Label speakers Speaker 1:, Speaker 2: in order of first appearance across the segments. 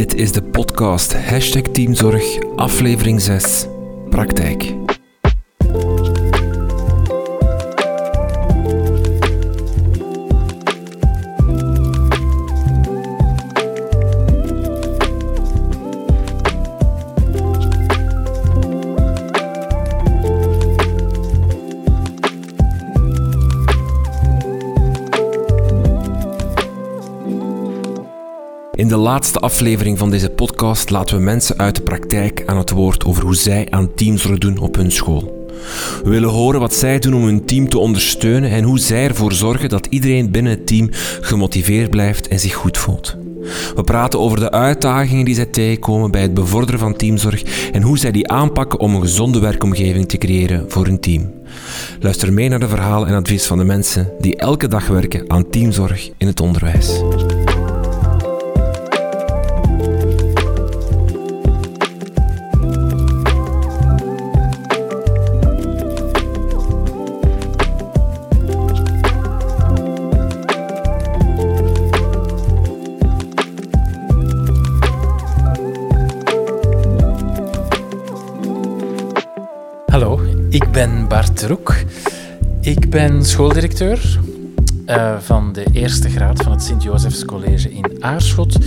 Speaker 1: Dit is de podcast Hashtag Teamzorg, aflevering 6, Praktijk. De laatste aflevering van deze podcast laten we mensen uit de praktijk aan het woord over hoe zij aan teamzorg doen op hun school. We willen horen wat zij doen om hun team te ondersteunen en hoe zij ervoor zorgen dat iedereen binnen het team gemotiveerd blijft en zich goed voelt. We praten over de uitdagingen die zij tegenkomen bij het bevorderen van teamzorg en hoe zij die aanpakken om een gezonde werkomgeving te creëren voor hun team. Luister mee naar de verhalen en advies van de mensen die elke dag werken aan teamzorg in het onderwijs.
Speaker 2: Ben Bart Roek. Ik ben schooldirecteur uh, van de eerste graad van het Sint-Josefs College in Aarschot.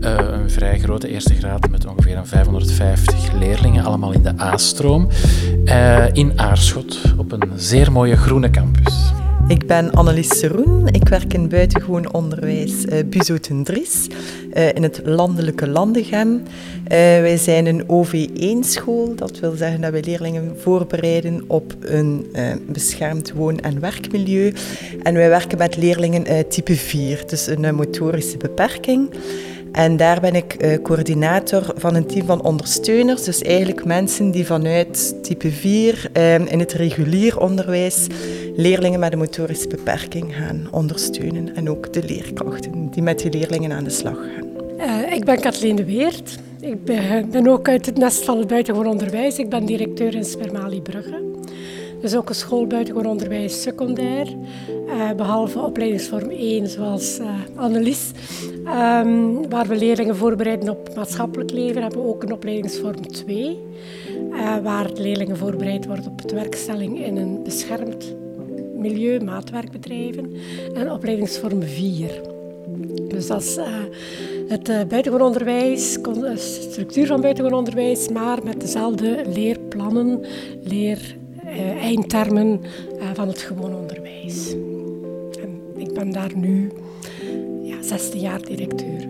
Speaker 2: Uh, een vrij grote eerste graad met ongeveer een 550 leerlingen, allemaal in de A-stroom. Uh, in Aarschot, op een zeer mooie groene campus.
Speaker 3: Ik ben Annelies Seroen. Ik werk in buitengewoon onderwijs uh, in het landelijke Landegem. Uh, wij zijn een OV1-school. Dat wil zeggen dat wij leerlingen voorbereiden op een beschermd woon- en werkmilieu. En wij werken met leerlingen type 4, dus een motorische beperking. En daar ben ik uh, coördinator van een team van ondersteuners. Dus eigenlijk mensen die vanuit type 4 uh, in het regulier onderwijs leerlingen met een motorische beperking gaan ondersteunen. En ook de leerkrachten die met die leerlingen aan de slag gaan.
Speaker 4: Uh, ik ben Kathleen de Weert. Ik ben, ben, ook uit het nest van het buitengewoon onderwijs. Ik ben directeur in Spermali Brugge. Dus ook een school buitengewoon onderwijs secundair. Uh, behalve opleidingsvorm 1, zoals uh, Annelies. Um, waar we leerlingen voorbereiden op maatschappelijk leven, hebben we ook een opleidingsvorm 2. Uh, waar leerlingen voorbereid worden op het werkstelling in een beschermd milieu, maatwerkbedrijven. En opleidingsvorm 4. Dus dat is het buitengewoon onderwijs, de structuur van buitengewoon onderwijs, maar met dezelfde leerplannen, leer eindtermen uh, van het gewoon onderwijs. En ik ben daar nu ja, 16 jaar directeur.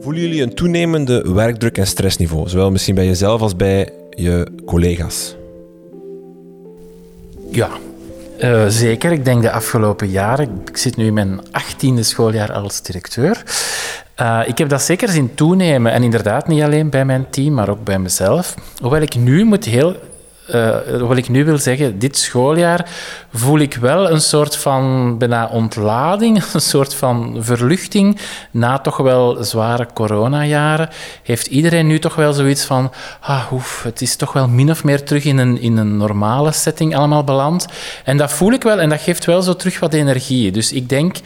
Speaker 1: Voelen jullie een toenemende werkdruk en stressniveau, zowel misschien bij jezelf als bij je collega's?
Speaker 2: Ja, uh, zeker. Ik denk de afgelopen jaren. Ik zit nu in mijn achttiende schooljaar als directeur. Uh, ik heb dat zeker zien toenemen. En inderdaad, niet alleen bij mijn team, maar ook bij mezelf. Hoewel ik nu moet heel uh, wat ik nu wil zeggen, dit schooljaar voel ik wel een soort van bijna ontlading, een soort van verluchting. Na toch wel zware coronajaren heeft iedereen nu toch wel zoiets van, ah, oef, het is toch wel min of meer terug in een, in een normale setting allemaal beland. En dat voel ik wel en dat geeft wel zo terug wat energie. Dus ik denk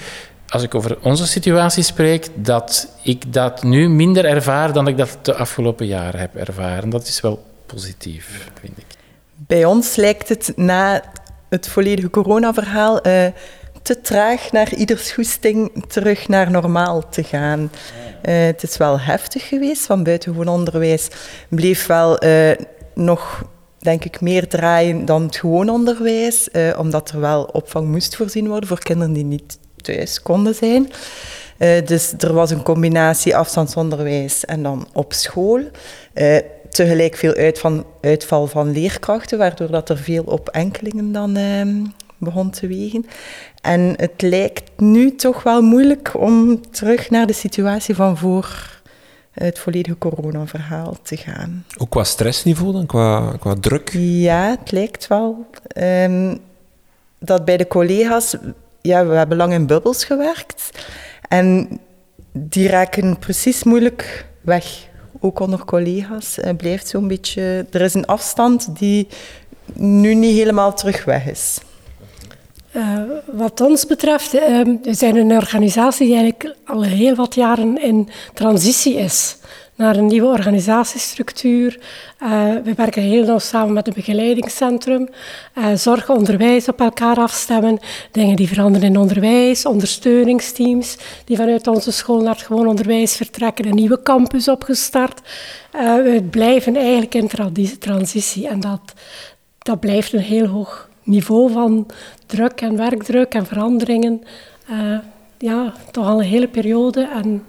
Speaker 2: als ik over onze situatie spreek, dat ik dat nu minder ervaar dan ik dat de afgelopen jaren heb ervaren. Dat is wel positief, vind ik.
Speaker 3: Bij ons lijkt het na het volledige coronaverhaal uh, te traag naar ieders goesting terug naar normaal te gaan. Uh, het is wel heftig geweest, van buitengewoon onderwijs bleef wel uh, nog denk ik, meer draaien dan het gewoon onderwijs, uh, omdat er wel opvang moest voorzien worden voor kinderen die niet thuis konden zijn. Uh, dus er was een combinatie afstandsonderwijs en dan op school. Uh, tegelijk veel uit van, uitval van leerkrachten, waardoor dat er veel op enkelingen dan uh, begon te wegen. En het lijkt nu toch wel moeilijk om terug naar de situatie van voor het volledige coronaverhaal te gaan.
Speaker 1: Ook qua stressniveau dan, qua, qua druk?
Speaker 3: Ja, het lijkt wel. Um, dat bij de collega's, ja, we hebben lang in bubbels gewerkt. En die raken precies moeilijk weg ook onder collega's, uh, blijft zo'n beetje... Er is een afstand die nu niet helemaal terug weg is.
Speaker 4: Uh, wat ons betreft, uh, we zijn een organisatie die eigenlijk al heel wat jaren in transitie is naar een nieuwe organisatiestructuur. Uh, we werken heel nauw samen met het begeleidingscentrum. Uh, zorg, onderwijs op elkaar afstemmen. Dingen die veranderen in onderwijs, ondersteuningsteams die vanuit onze school naar het gewoon onderwijs vertrekken. Een nieuwe campus opgestart. Uh, we blijven eigenlijk in transitie en dat, dat blijft een heel hoog niveau van druk en werkdruk en veranderingen. ja, toch al een hele periode. En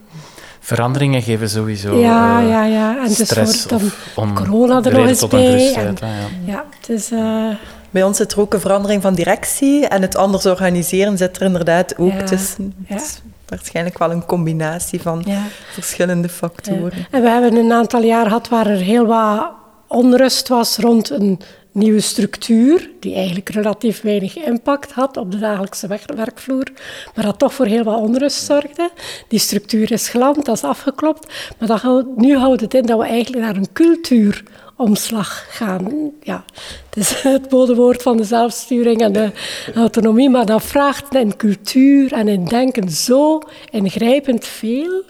Speaker 2: veranderingen geven sowieso
Speaker 4: ja, uh, ja, ja. En
Speaker 2: stress
Speaker 4: dus
Speaker 2: dan
Speaker 4: corona er nog eens bij. En, ja. ja, dus, uh,
Speaker 3: bij ons zit er ook een verandering van directie en het anders organiseren zit er inderdaad ook tussen. Ja. is waarschijnlijk wel een combinatie van verschillende factoren.
Speaker 4: En we hebben een aantal jaar gehad waar er heel wat onrust was rond een nieuwe structuur, die eigenlijk relatief weinig impact had op de dagelijkse werkvloer, maar dat toch voor heel wat onrust zorgde. Die structuur is geland, dat is afgeklopt, maar dat nu houdt het in dat we eigenlijk naar een cultuuromslag gaan. Ja, het is het woord van de zelfsturing en de autonomie, maar dat vraagt in cultuur en in denken zo ingrijpend veel.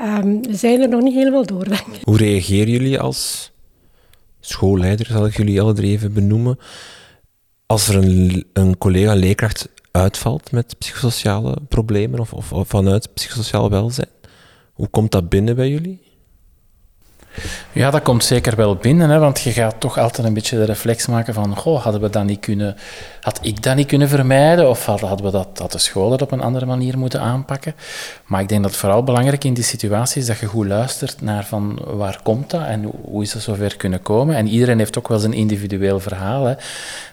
Speaker 4: Um, we zijn er nog niet helemaal door, denk ik.
Speaker 1: Hoe reageren jullie als schoolleider, zal ik jullie alle drie even benoemen. Als er een, een collega leerkracht uitvalt met psychosociale problemen of, of, of vanuit psychosociaal welzijn, hoe komt dat binnen bij jullie?
Speaker 2: Ja, dat komt zeker wel binnen, hè, want je gaat toch altijd een beetje de reflex maken van, goh, hadden we dat niet kunnen, had ik dat niet kunnen vermijden, of hadden we dat, de school dat op een andere manier moeten aanpakken. Maar ik denk dat het vooral belangrijk in die situatie is dat je goed luistert naar van waar komt dat en hoe is dat zover kunnen komen. En iedereen heeft ook wel zijn individueel verhaal. Hè.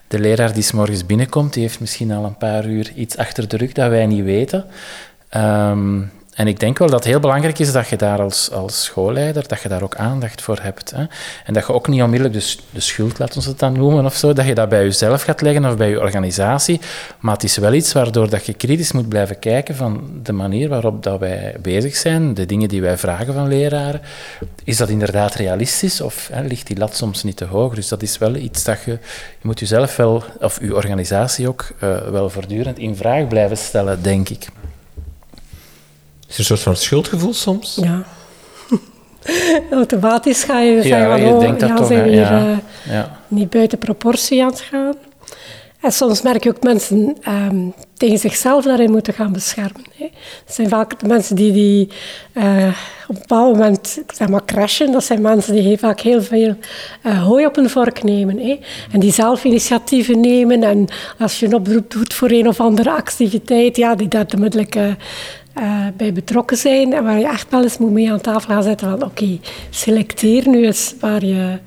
Speaker 2: De leraar die s morgens binnenkomt, die heeft misschien al een paar uur iets achter de rug dat wij niet weten. Um, en ik denk wel dat het heel belangrijk is dat je daar als, als schoolleider, dat je daar ook aandacht voor hebt. Hè? En dat je ook niet onmiddellijk de, de schuld, laten we het dan noemen, of zo, dat je dat bij jezelf gaat leggen of bij je organisatie. Maar het is wel iets waardoor dat je kritisch moet blijven kijken van de manier waarop dat wij bezig zijn, de dingen die wij vragen van leraren. Is dat inderdaad realistisch of hè, ligt die lat soms niet te hoog? Dus dat is wel iets dat je, je moet jezelf wel, of je organisatie ook, uh, wel voortdurend in vraag blijven stellen, denk ik.
Speaker 1: Is er een soort van schuldgevoel soms?
Speaker 4: Ja. Automatisch ga je zeggen, ja, je oh, denkt dat ja, toch, zijn hier ja. Uh, niet buiten proportie aan het gaan. En soms merk je ook mensen um, tegen zichzelf daarin moeten gaan beschermen. Hè. Dat zijn vaak de mensen die, die uh, op een bepaald moment zeg maar, crashen. Dat zijn mensen die vaak heel veel uh, hooi op een vork nemen. Hè. En die zelf initiatieven nemen. En als je een oproep doet voor een of andere activiteit, ja, die daar onmiddellijk uh, bij betrokken zijn en waar je echt wel eens moet mee aan tafel gaan zetten van oké, selecteer nu eens waar je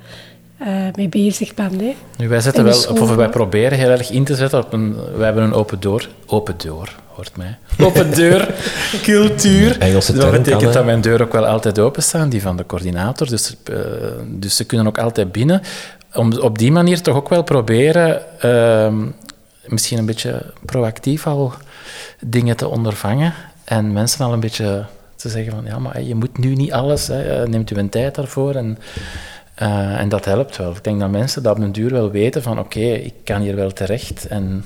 Speaker 4: uh, mee bezig bent. Hè.
Speaker 2: Nu, wij, zetten wel, of wij proberen heel erg in te zetten op een... Wij hebben een open deur... Open deur, hoort mij. Open deur cultuur.
Speaker 1: Engelse
Speaker 2: dat betekent dat mijn deur ook wel altijd open staan, die van de coördinator. Dus, uh, dus ze kunnen ook altijd binnen. Om op die manier toch ook wel proberen... Uh, misschien een beetje proactief al dingen te ondervangen. En mensen al een beetje te zeggen van, ja, maar je moet nu niet alles, hè, eh, neemt u een tijd daarvoor. En, uh, en dat helpt wel. Ik denk dat mensen dat op een duur wel weten van, oké, ik kan hier wel terecht. En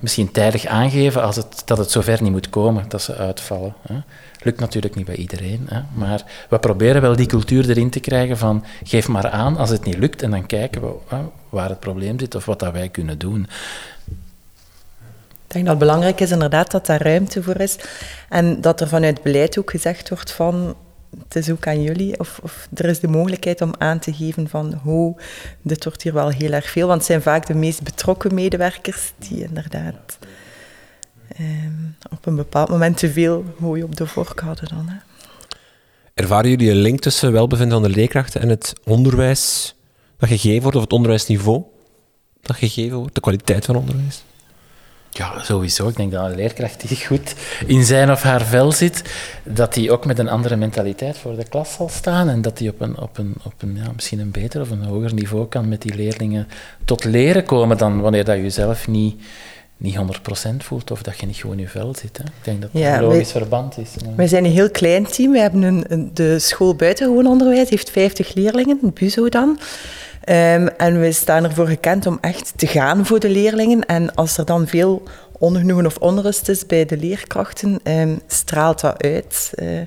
Speaker 2: misschien tijdig aangeven als het, dat het zover niet moet komen, dat ze uitvallen. Hè. Lukt natuurlijk niet bij iedereen, hè, maar we proberen wel die cultuur erin te krijgen van geef maar aan als het niet lukt en dan kijken we hè, waar het probleem zit of wat dat wij kunnen doen.
Speaker 3: Ik denk dat het belangrijk is inderdaad dat daar ruimte voor is. En dat er vanuit beleid ook gezegd wordt van het is ook aan jullie, of, of er is de mogelijkheid om aan te geven van hoe dit wordt hier wel heel erg veel, want het zijn vaak de meest betrokken medewerkers die inderdaad ehm, op een bepaald moment te veel hooi op de vork hadden dan.
Speaker 1: Ervaren jullie een link tussen welbevinden van de leerkrachten en het onderwijs dat gegeven wordt, of het onderwijsniveau dat gegeven wordt, de kwaliteit van onderwijs?
Speaker 2: Ja, sowieso. Ik denk dat een leerkracht die goed in zijn of haar vel zit, dat die ook met een andere mentaliteit voor de klas zal staan en dat die op een, op een, op een ja, misschien een beter of een hoger niveau kan met die leerlingen tot leren komen dan wanneer dat je zelf niet, niet 100% voelt of dat je niet gewoon in je vel zit. Hè. Ik denk dat dat een logisch verband is.
Speaker 3: Wij zijn een heel klein team. We hebben een, de school buitengewoon onderwijs heeft 50 leerlingen, een BUZO dan. Ehm, en we staan ervoor gekend om echt te gaan voor de leerlingen. En als er dan veel ongenoegen of onrust is bij de leerkrachten, ehm, straalt dat uit. Uh,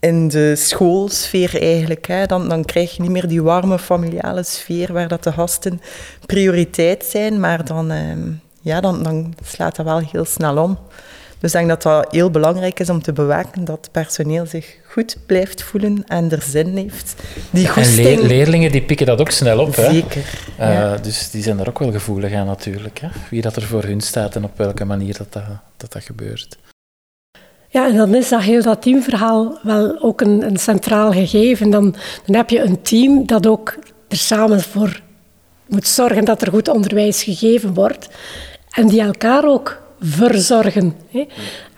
Speaker 3: in de schoolsfeer eigenlijk. Hè. Dan, dan krijg je niet meer die warme familiale sfeer waar dat de gasten prioriteit zijn, maar dan, ehm, ja, dan, dan slaat dat wel heel snel om. Dus ik denk dat dat heel belangrijk is om te bewaken dat het personeel zich goed blijft voelen en er zin heeft.
Speaker 2: Die goesting... En leerlingen die pikken dat ook snel op.
Speaker 3: Hè? Zeker.
Speaker 2: Uh, Dus die zijn daar ook wel gevoelig aan natuurlijk. Hè? Wie dat er voor hun staat en op welke manier dat, dat, dat, gebeurt.
Speaker 4: Ja, en dan is dat heel dat teamverhaal wel ook een, een centraal gegeven. Dan, dan heb je een team dat ook er samen voor moet zorgen dat er goed onderwijs gegeven wordt. En die elkaar ook verzorgen. Hè.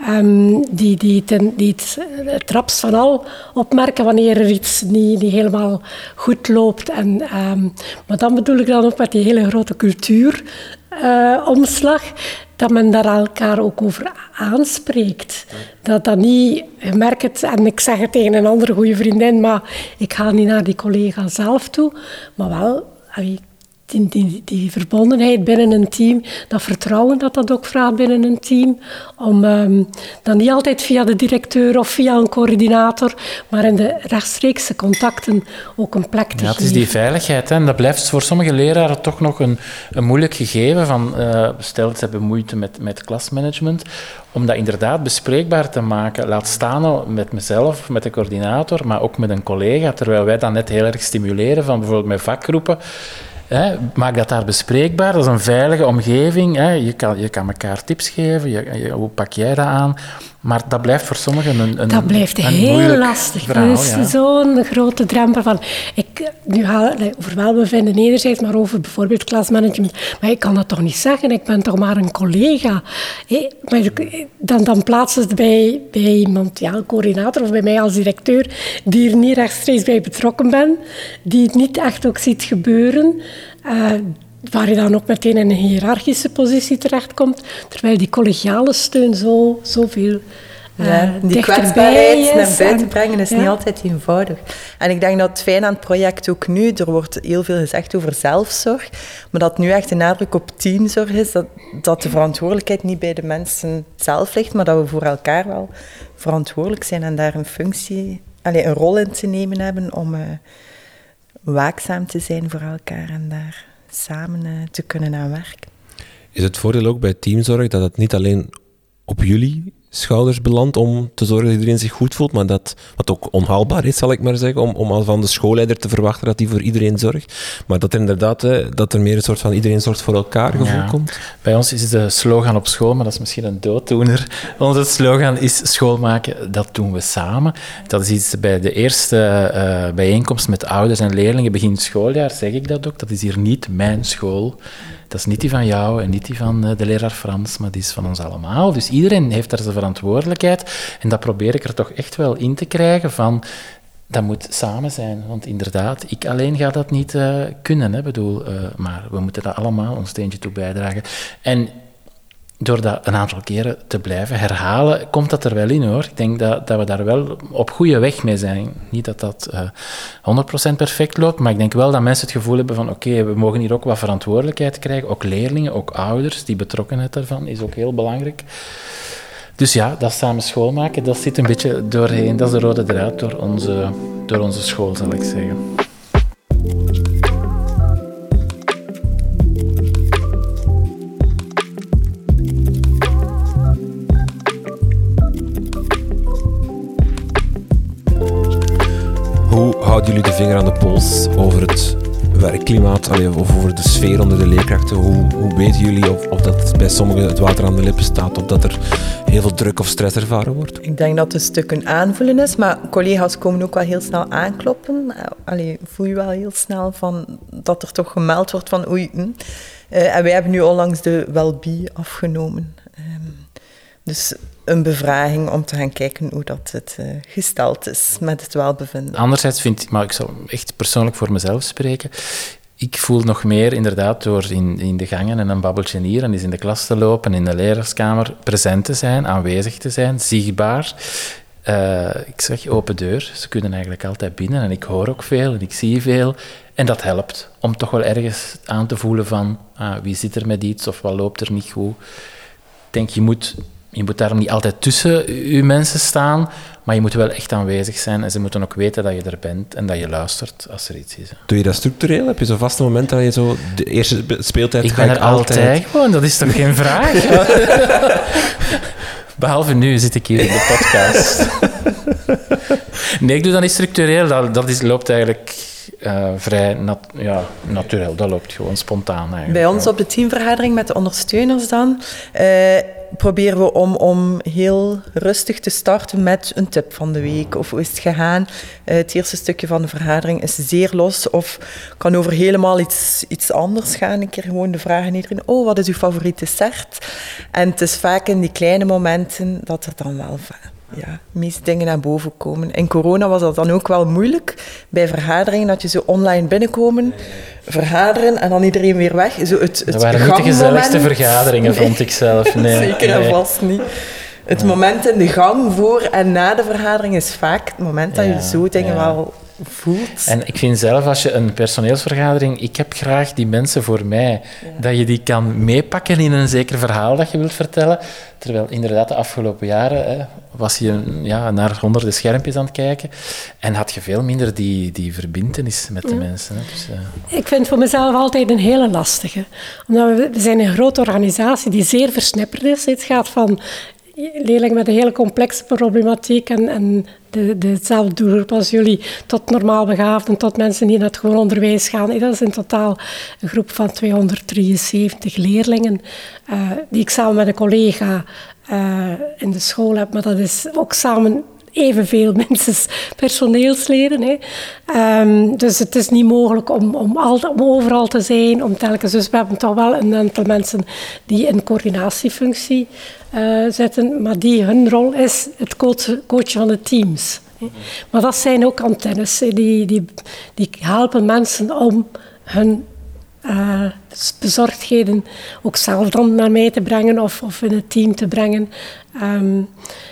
Speaker 4: Um, die, die, ten, het, het raps van al opmerken wanneer er iets niet, niet helemaal goed loopt. En, um, maar dan bedoel ik dan ook met die hele grote cultuuromslag, uh, dat men daar elkaar ook over aanspreekt. Dat dat niet, je merkt het, en ik zeg het tegen een andere goede vriendin, maar ik ga niet naar die collega zelf toe, maar wel... Die, die, die, verbondenheid binnen een team, dat vertrouwen dat dat ook vraagt binnen een team, om um, dan niet altijd via de directeur of via een coördinator, maar in de rechtstreekse contacten ook een plek te
Speaker 2: ja, Het is die veiligheid, hè, en dat blijft voor sommige leraren toch nog een, een moeilijk gegeven. Van, uh, stel, ze hebben moeite met, met klasmanagement, om dat inderdaad bespreekbaar te maken. Laat staan met mezelf, met de coördinator, maar ook met een collega, terwijl wij dat net heel erg stimuleren, van bijvoorbeeld met vakgroepen. Maak dat daar bespreekbaar. Dat is een veilige omgeving. Hè. Je, kan, je kan elkaar tips geven. Je, hoe pak jij dat aan? Maar dat blijft voor sommigen een, een
Speaker 4: Dat blijft heel lastig. Verhaal, dat is ja. zo'n grote drempel van... Ik, nu haal over welbevinden enerzijds, maar over bijvoorbeeld klasmanagement. Maar ik kan dat toch niet zeggen? Ik ben toch maar een collega? Hey, maar dan, dan plaatsen ze het bij, bij iemand, ja, een coördinator of bij mij als directeur, die er niet rechtstreeks bij betrokken ben, die het niet echt ook ziet gebeuren... Uh, waar je dan ook meteen in een hiërarchische positie terechtkomt, terwijl die collegiale steun zo, zoveel
Speaker 3: ja, uh, die kwetsbaarheid naar buiten brengen is niet altijd eenvoudig. En ik denk dat het fijn aan het project ook nu, er wordt heel veel gezegd over zelfzorg, maar dat nu echt de nadruk op teamzorg is, dat, dat de verantwoordelijkheid niet bij de mensen zelf ligt, maar dat we voor elkaar wel verantwoordelijk zijn en daar een functie, allez, een rol in te nemen hebben om uh, waakzaam te zijn voor elkaar en daar samen uh, te kunnen aan werken.
Speaker 1: Is het voordeel ook bij teamzorg dat het niet alleen op jullie schouders belandt om te zorgen dat iedereen zich goed voelt, maar dat, wat ook onhaalbaar is, zal ik maar zeggen, om, om al van de schoolleider te verwachten dat hij voor iedereen zorgt, maar dat er inderdaad hè, dat er meer een soort van iedereen zorgt voor elkaar gevoel komt.
Speaker 2: Bij ons is de slogan op school, maar dat is misschien een dooddoener. Onze slogan is schoolmaken, dat doen we samen. Dat is iets bij de eerste uh, bijeenkomst met ouders en leerlingen begin schooljaar, zeg ik dat ook, dat is hier niet mijn school. Dat is niet die van jou en niet die van eh, de leraar Frans, maar die is van ons allemaal. Dus iedereen heeft daar zijn verantwoordelijkheid. En dat probeer ik er toch echt wel in te krijgen van... Dat moet samen zijn, want inderdaad, ik alleen ga dat niet uh, kunnen. Hè, bedoel, uh, maar we moeten daar allemaal ons steentje toe bijdragen. En door dat een aantal keren te blijven herhalen, komt dat er wel in hoor. Ik denk dat, dat we daar wel op goede weg mee zijn. Niet dat dat uh, eh, 100% perfect loopt, maar ik denk wel dat mensen het gevoel hebben van oké, we mogen hier ook wat verantwoordelijkheid krijgen. Ook leerlingen, ook ouders, die betrokkenheid daarvan is ook heel belangrijk. Dus ja, dat samen schoolmaken, dat zit een beetje doorheen. Dat is de rode draad door onze, door onze school, zal ik zeggen.
Speaker 1: Houden jullie de vinger aan de pols over het werkklimaat of over de sfeer onder de leerkrachten? Hoe, hoe weten jullie of, of dat bij sommigen het water aan de lippen staat of dat er heel veel druk of stress ervaren wordt?
Speaker 3: Ik denk dat het stuk een aanvullen is, maar collega's komen ook wel heel snel aankloppen. Allee, voel je wel heel snel van dat er toch gemeld wordt van oei. Hm. Uh, en wij hebben nu onlangs de Welby afgenomen. Um, dus een bevraging om te gaan kijken hoe dat het uh, gesteld is met het welbevinden.
Speaker 2: Anderzijds vind ik, maar ik zal echt persoonlijk voor mezelf spreken, ik voel nog meer inderdaad door in, in de gangen en een babbeltje hier en eens in de klas te lopen, in de leraarskamer present te zijn, aanwezig te zijn, zichtbaar. uh, ik zeg open deur. Ze kunnen eigenlijk altijd binnen en ik hoor ook veel en ik zie veel. En dat helpt om toch wel ergens aan te voelen van ah, wie zit er met iets of wat loopt er niet goed. Ik denk, je moet, je moet daar niet altijd tussen je mensen staan, maar je moet wel echt aanwezig zijn en ze moeten ook weten dat je er bent en dat je luistert als er iets is.
Speaker 1: Doe je dat structureel? Heb je zo'n vaste moment dat je zo de eerste speeltijd
Speaker 2: ik ben er altijd gewoon, dat is toch geen vraag? Behalve nu zit ik hier in de podcast. nee, ik doe dat niet structureel. Dat, dat is, loopt eigenlijk uh, vrij nat, ja, natuurlijk. Dat loopt gewoon spontaan eigenlijk.
Speaker 3: Bij ons op de teamvergadering met de ondersteuners dan... Uh, proberen we om, om heel rustig te starten met een tip van de week. Of hoe is het gegaan? Uh, het eerste stukje van de vergadering is zeer los of kan over helemaal iets, iets anders gaan. Een keer gewoon de vraag aan iedereen, oh, wat is uw favoriete dessert? En het is vaak in die kleine momenten dat er dan wel ja, meest dingen naar boven komen. In corona was dat dan ook wel moeilijk. Bij vergaderingen dat je zo online binnenkomen, vergaderen en dan iedereen weer weg. Zo het, het
Speaker 2: dat waren niet de gezelligste vergaderingen, vond ik zelf. Nee.
Speaker 3: Zeker en vast niet. Het moment in de gang voor en na de vergadering is vaak het moment dat je zo dingen wel voelt.
Speaker 2: En ik vind zelf, als je een personeelsvergadering... Ik heb graag die mensen voor mij. Dat je die kan meepakken in een zeker verhaal dat je wilt vertellen. Terwijl inderdaad de afgelopen jaren hè, was je ja, naar honderden schermpjes aan het kijken. En had je veel minder die, die verbindenis met de mensen. Hè. Dus,
Speaker 4: uh... Ik vind voor mezelf altijd een hele lastige. Omdat we, we zijn een grote organisatie die zeer versnipperd is. Het gaat van leerlingen met een hele complexe problematiek en, en de, dezelfde doelgroep als jullie, tot normaal begaafden, tot mensen die naar het gewoon onderwijs gaan. Dat is in totaal een groep van 273 leerlingen, uh, die ik samen met een collega uh, in de school heb, maar dat is ook samen evenveel minstens personeelsleden. Hè. Um, dus het is niet mogelijk om, om, al, om, overal te zijn, om telkens. Dus we hebben toch wel een aantal mensen die in coördinatiefunctie uh, zitten, maar die hun rol is het coachen, coachen van de teams. Maar dat zijn ook antennes, die, die, die helpen mensen om hun uh, bezorgdheden ook zelf dan naar mij te brengen of, of in het team te brengen. Um,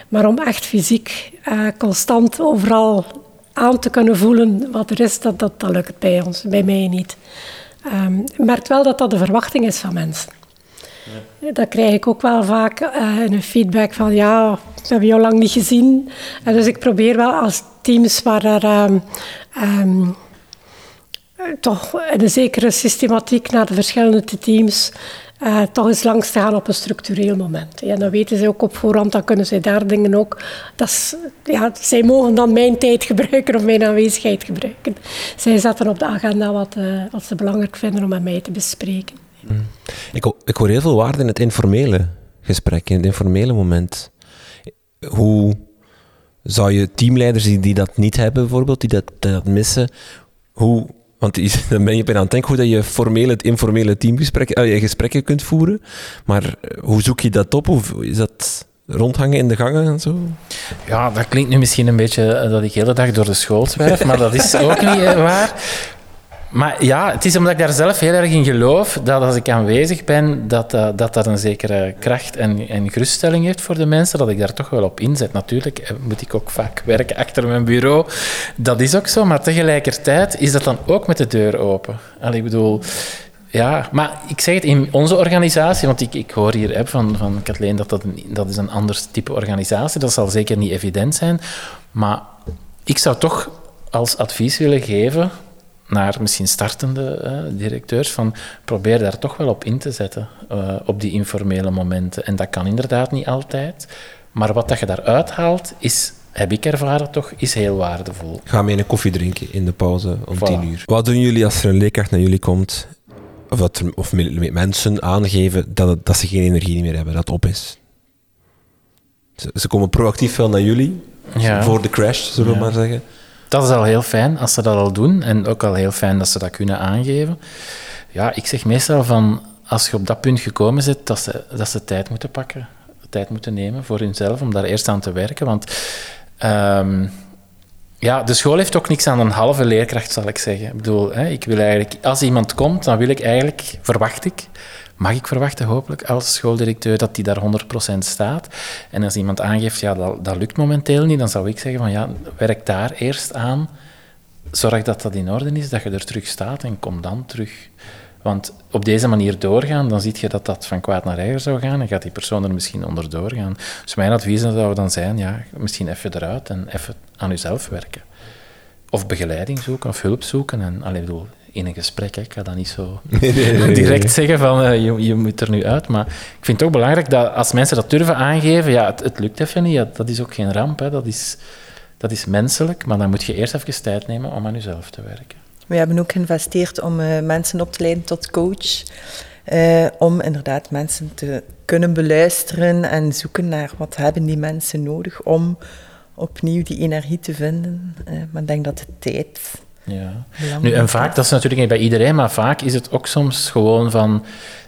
Speaker 4: maar om echt fysiek uh, constant overal aan te kunnen voelen wat er is, dat, dat, dat lukt bij ons, bij mij niet. Um, ik merk wel dat dat de verwachting is van mensen. Ja. Dat krijg ik ook wel vaak uh, in een feedback van ja, we hebben jou lang niet gezien. Uh, dus ik probeer wel als teams waar er um, toch een zekere systematiek naar de verschillende teams uh, toch eens langs te gaan op een structureel moment. En dan weten ze ook op voorhand, dan kunnen zij daar dingen ook... Dat is, ja, zij mogen dan mijn tijd gebruiken of mijn aanwezigheid gebruiken. Zij zetten op de agenda wat, uh, ze belangrijk vinden om met mij te bespreken.
Speaker 1: Mm. Ik, ik hoor heel veel waarde in het informele gesprek, in het informele moment. Hoe zou je teamleiders die, die dat niet hebben, bijvoorbeeld, die dat, dat missen, hoe want dan ben je bijna aan het denken hoe dat je formele het informele teamgesprekken uh, gesprekken kunt voeren. Maar eh, hoe zoek je dat op? Hoe is dat rondhangen in de gangen en zo?
Speaker 2: Ja, dat klinkt nu misschien een beetje eh, dat ik de hele dag door de school zwerf, maar dat is ook niet waar. Maar ja, het is omdat ik daar zelf heel erg in geloof dat als ik aanwezig ben, dat uh, dat, dat een zekere kracht en, en geruststelling heeft voor de mensen, dat ik daar toch wel op inzet. Natuurlijk eh, moet ik ook vaak werken achter mijn bureau. Dat is ook zo, maar tegelijkertijd is dat dan ook met de deur open. Allee, ik bedoel, ja, maar ik zeg het in onze organisatie, want ik, ik hoor hier van, van Kathleen dat dat een, dat is een ander type organisatie. Dat zal zeker niet evident zijn. Maar ik zou toch als advies willen geven naar misschien startende uh, directeurs, van probeer daar toch wel op in te zetten, uh, op die informele momenten. En dat kan inderdaad niet altijd, maar wat dat je daaruit haalt, is, heb ik ervaren toch, is heel waardevol.
Speaker 1: Ga mee een koffie drinken in de pauze om tien uur. Wat doen jullie als er een leerkracht naar jullie komt, of, dat er, of mensen aangeven dat, dat ze geen energie meer hebben, dat het op is? Ze, ze komen proactief wel naar jullie, ja. voor de crash, zullen we maar zeggen
Speaker 2: dat is al heel fijn als ze dat al doen. En ook al heel fijn dat ze dat kunnen aangeven. Ja, ik zeg meestal van als je op dat punt gekomen zit, dat ze, dat ze tijd moeten pakken. Tijd moeten nemen voor hunzelf om daar eerst aan te werken. Want um, ja, de school heeft ook niks aan een halve leerkracht, zal ik zeggen. Ik bedoel, hè, ik wil eigenlijk, als iemand komt, dan wil ik eigenlijk, verwacht ik, mag ik verwachten, hopelijk, als schooldirecteur, dat die daar 100% staat. En als iemand aangeeft, ja, dat, dat lukt momenteel niet, dan zou ik zeggen van, ja, werk daar eerst aan. Zorg dat dat in orde is, dat je er terug staat en kom dan terug. Want op deze manier doorgaan, dan zie je dat dat van kwaad naar erger zou gaan en gaat die persoon er misschien onder doorgaan. Dus mijn advies zou dan zijn, ja, misschien even eruit en even aan jezelf werken. Of begeleiding zoeken of hulp zoeken. En, allee, bedoel, in een gesprek, hè, ik ga dat niet zo direct zeggen van uh, je, je, moet er nu uit. Maar ik vind het ook belangrijk dat als mensen dat durven aangeven, ja, het, het lukt even niet, ja, dat is ook geen ramp, hè, dat, is, dat is menselijk. Maar dan moet je eerst even tijd nemen om aan jezelf te werken.
Speaker 3: We hebben ook geïnvesteerd om uh, mensen op te leiden tot coach. Uh, om inderdaad mensen te kunnen beluisteren en zoeken naar wat hebben die mensen nodig om opnieuw die energie te vinden. Uh, maar ik denk dat de tijd.
Speaker 2: Ja. Nu, en vaak, dat is natuurlijk niet bij iedereen, maar vaak is het ook soms gewoon van.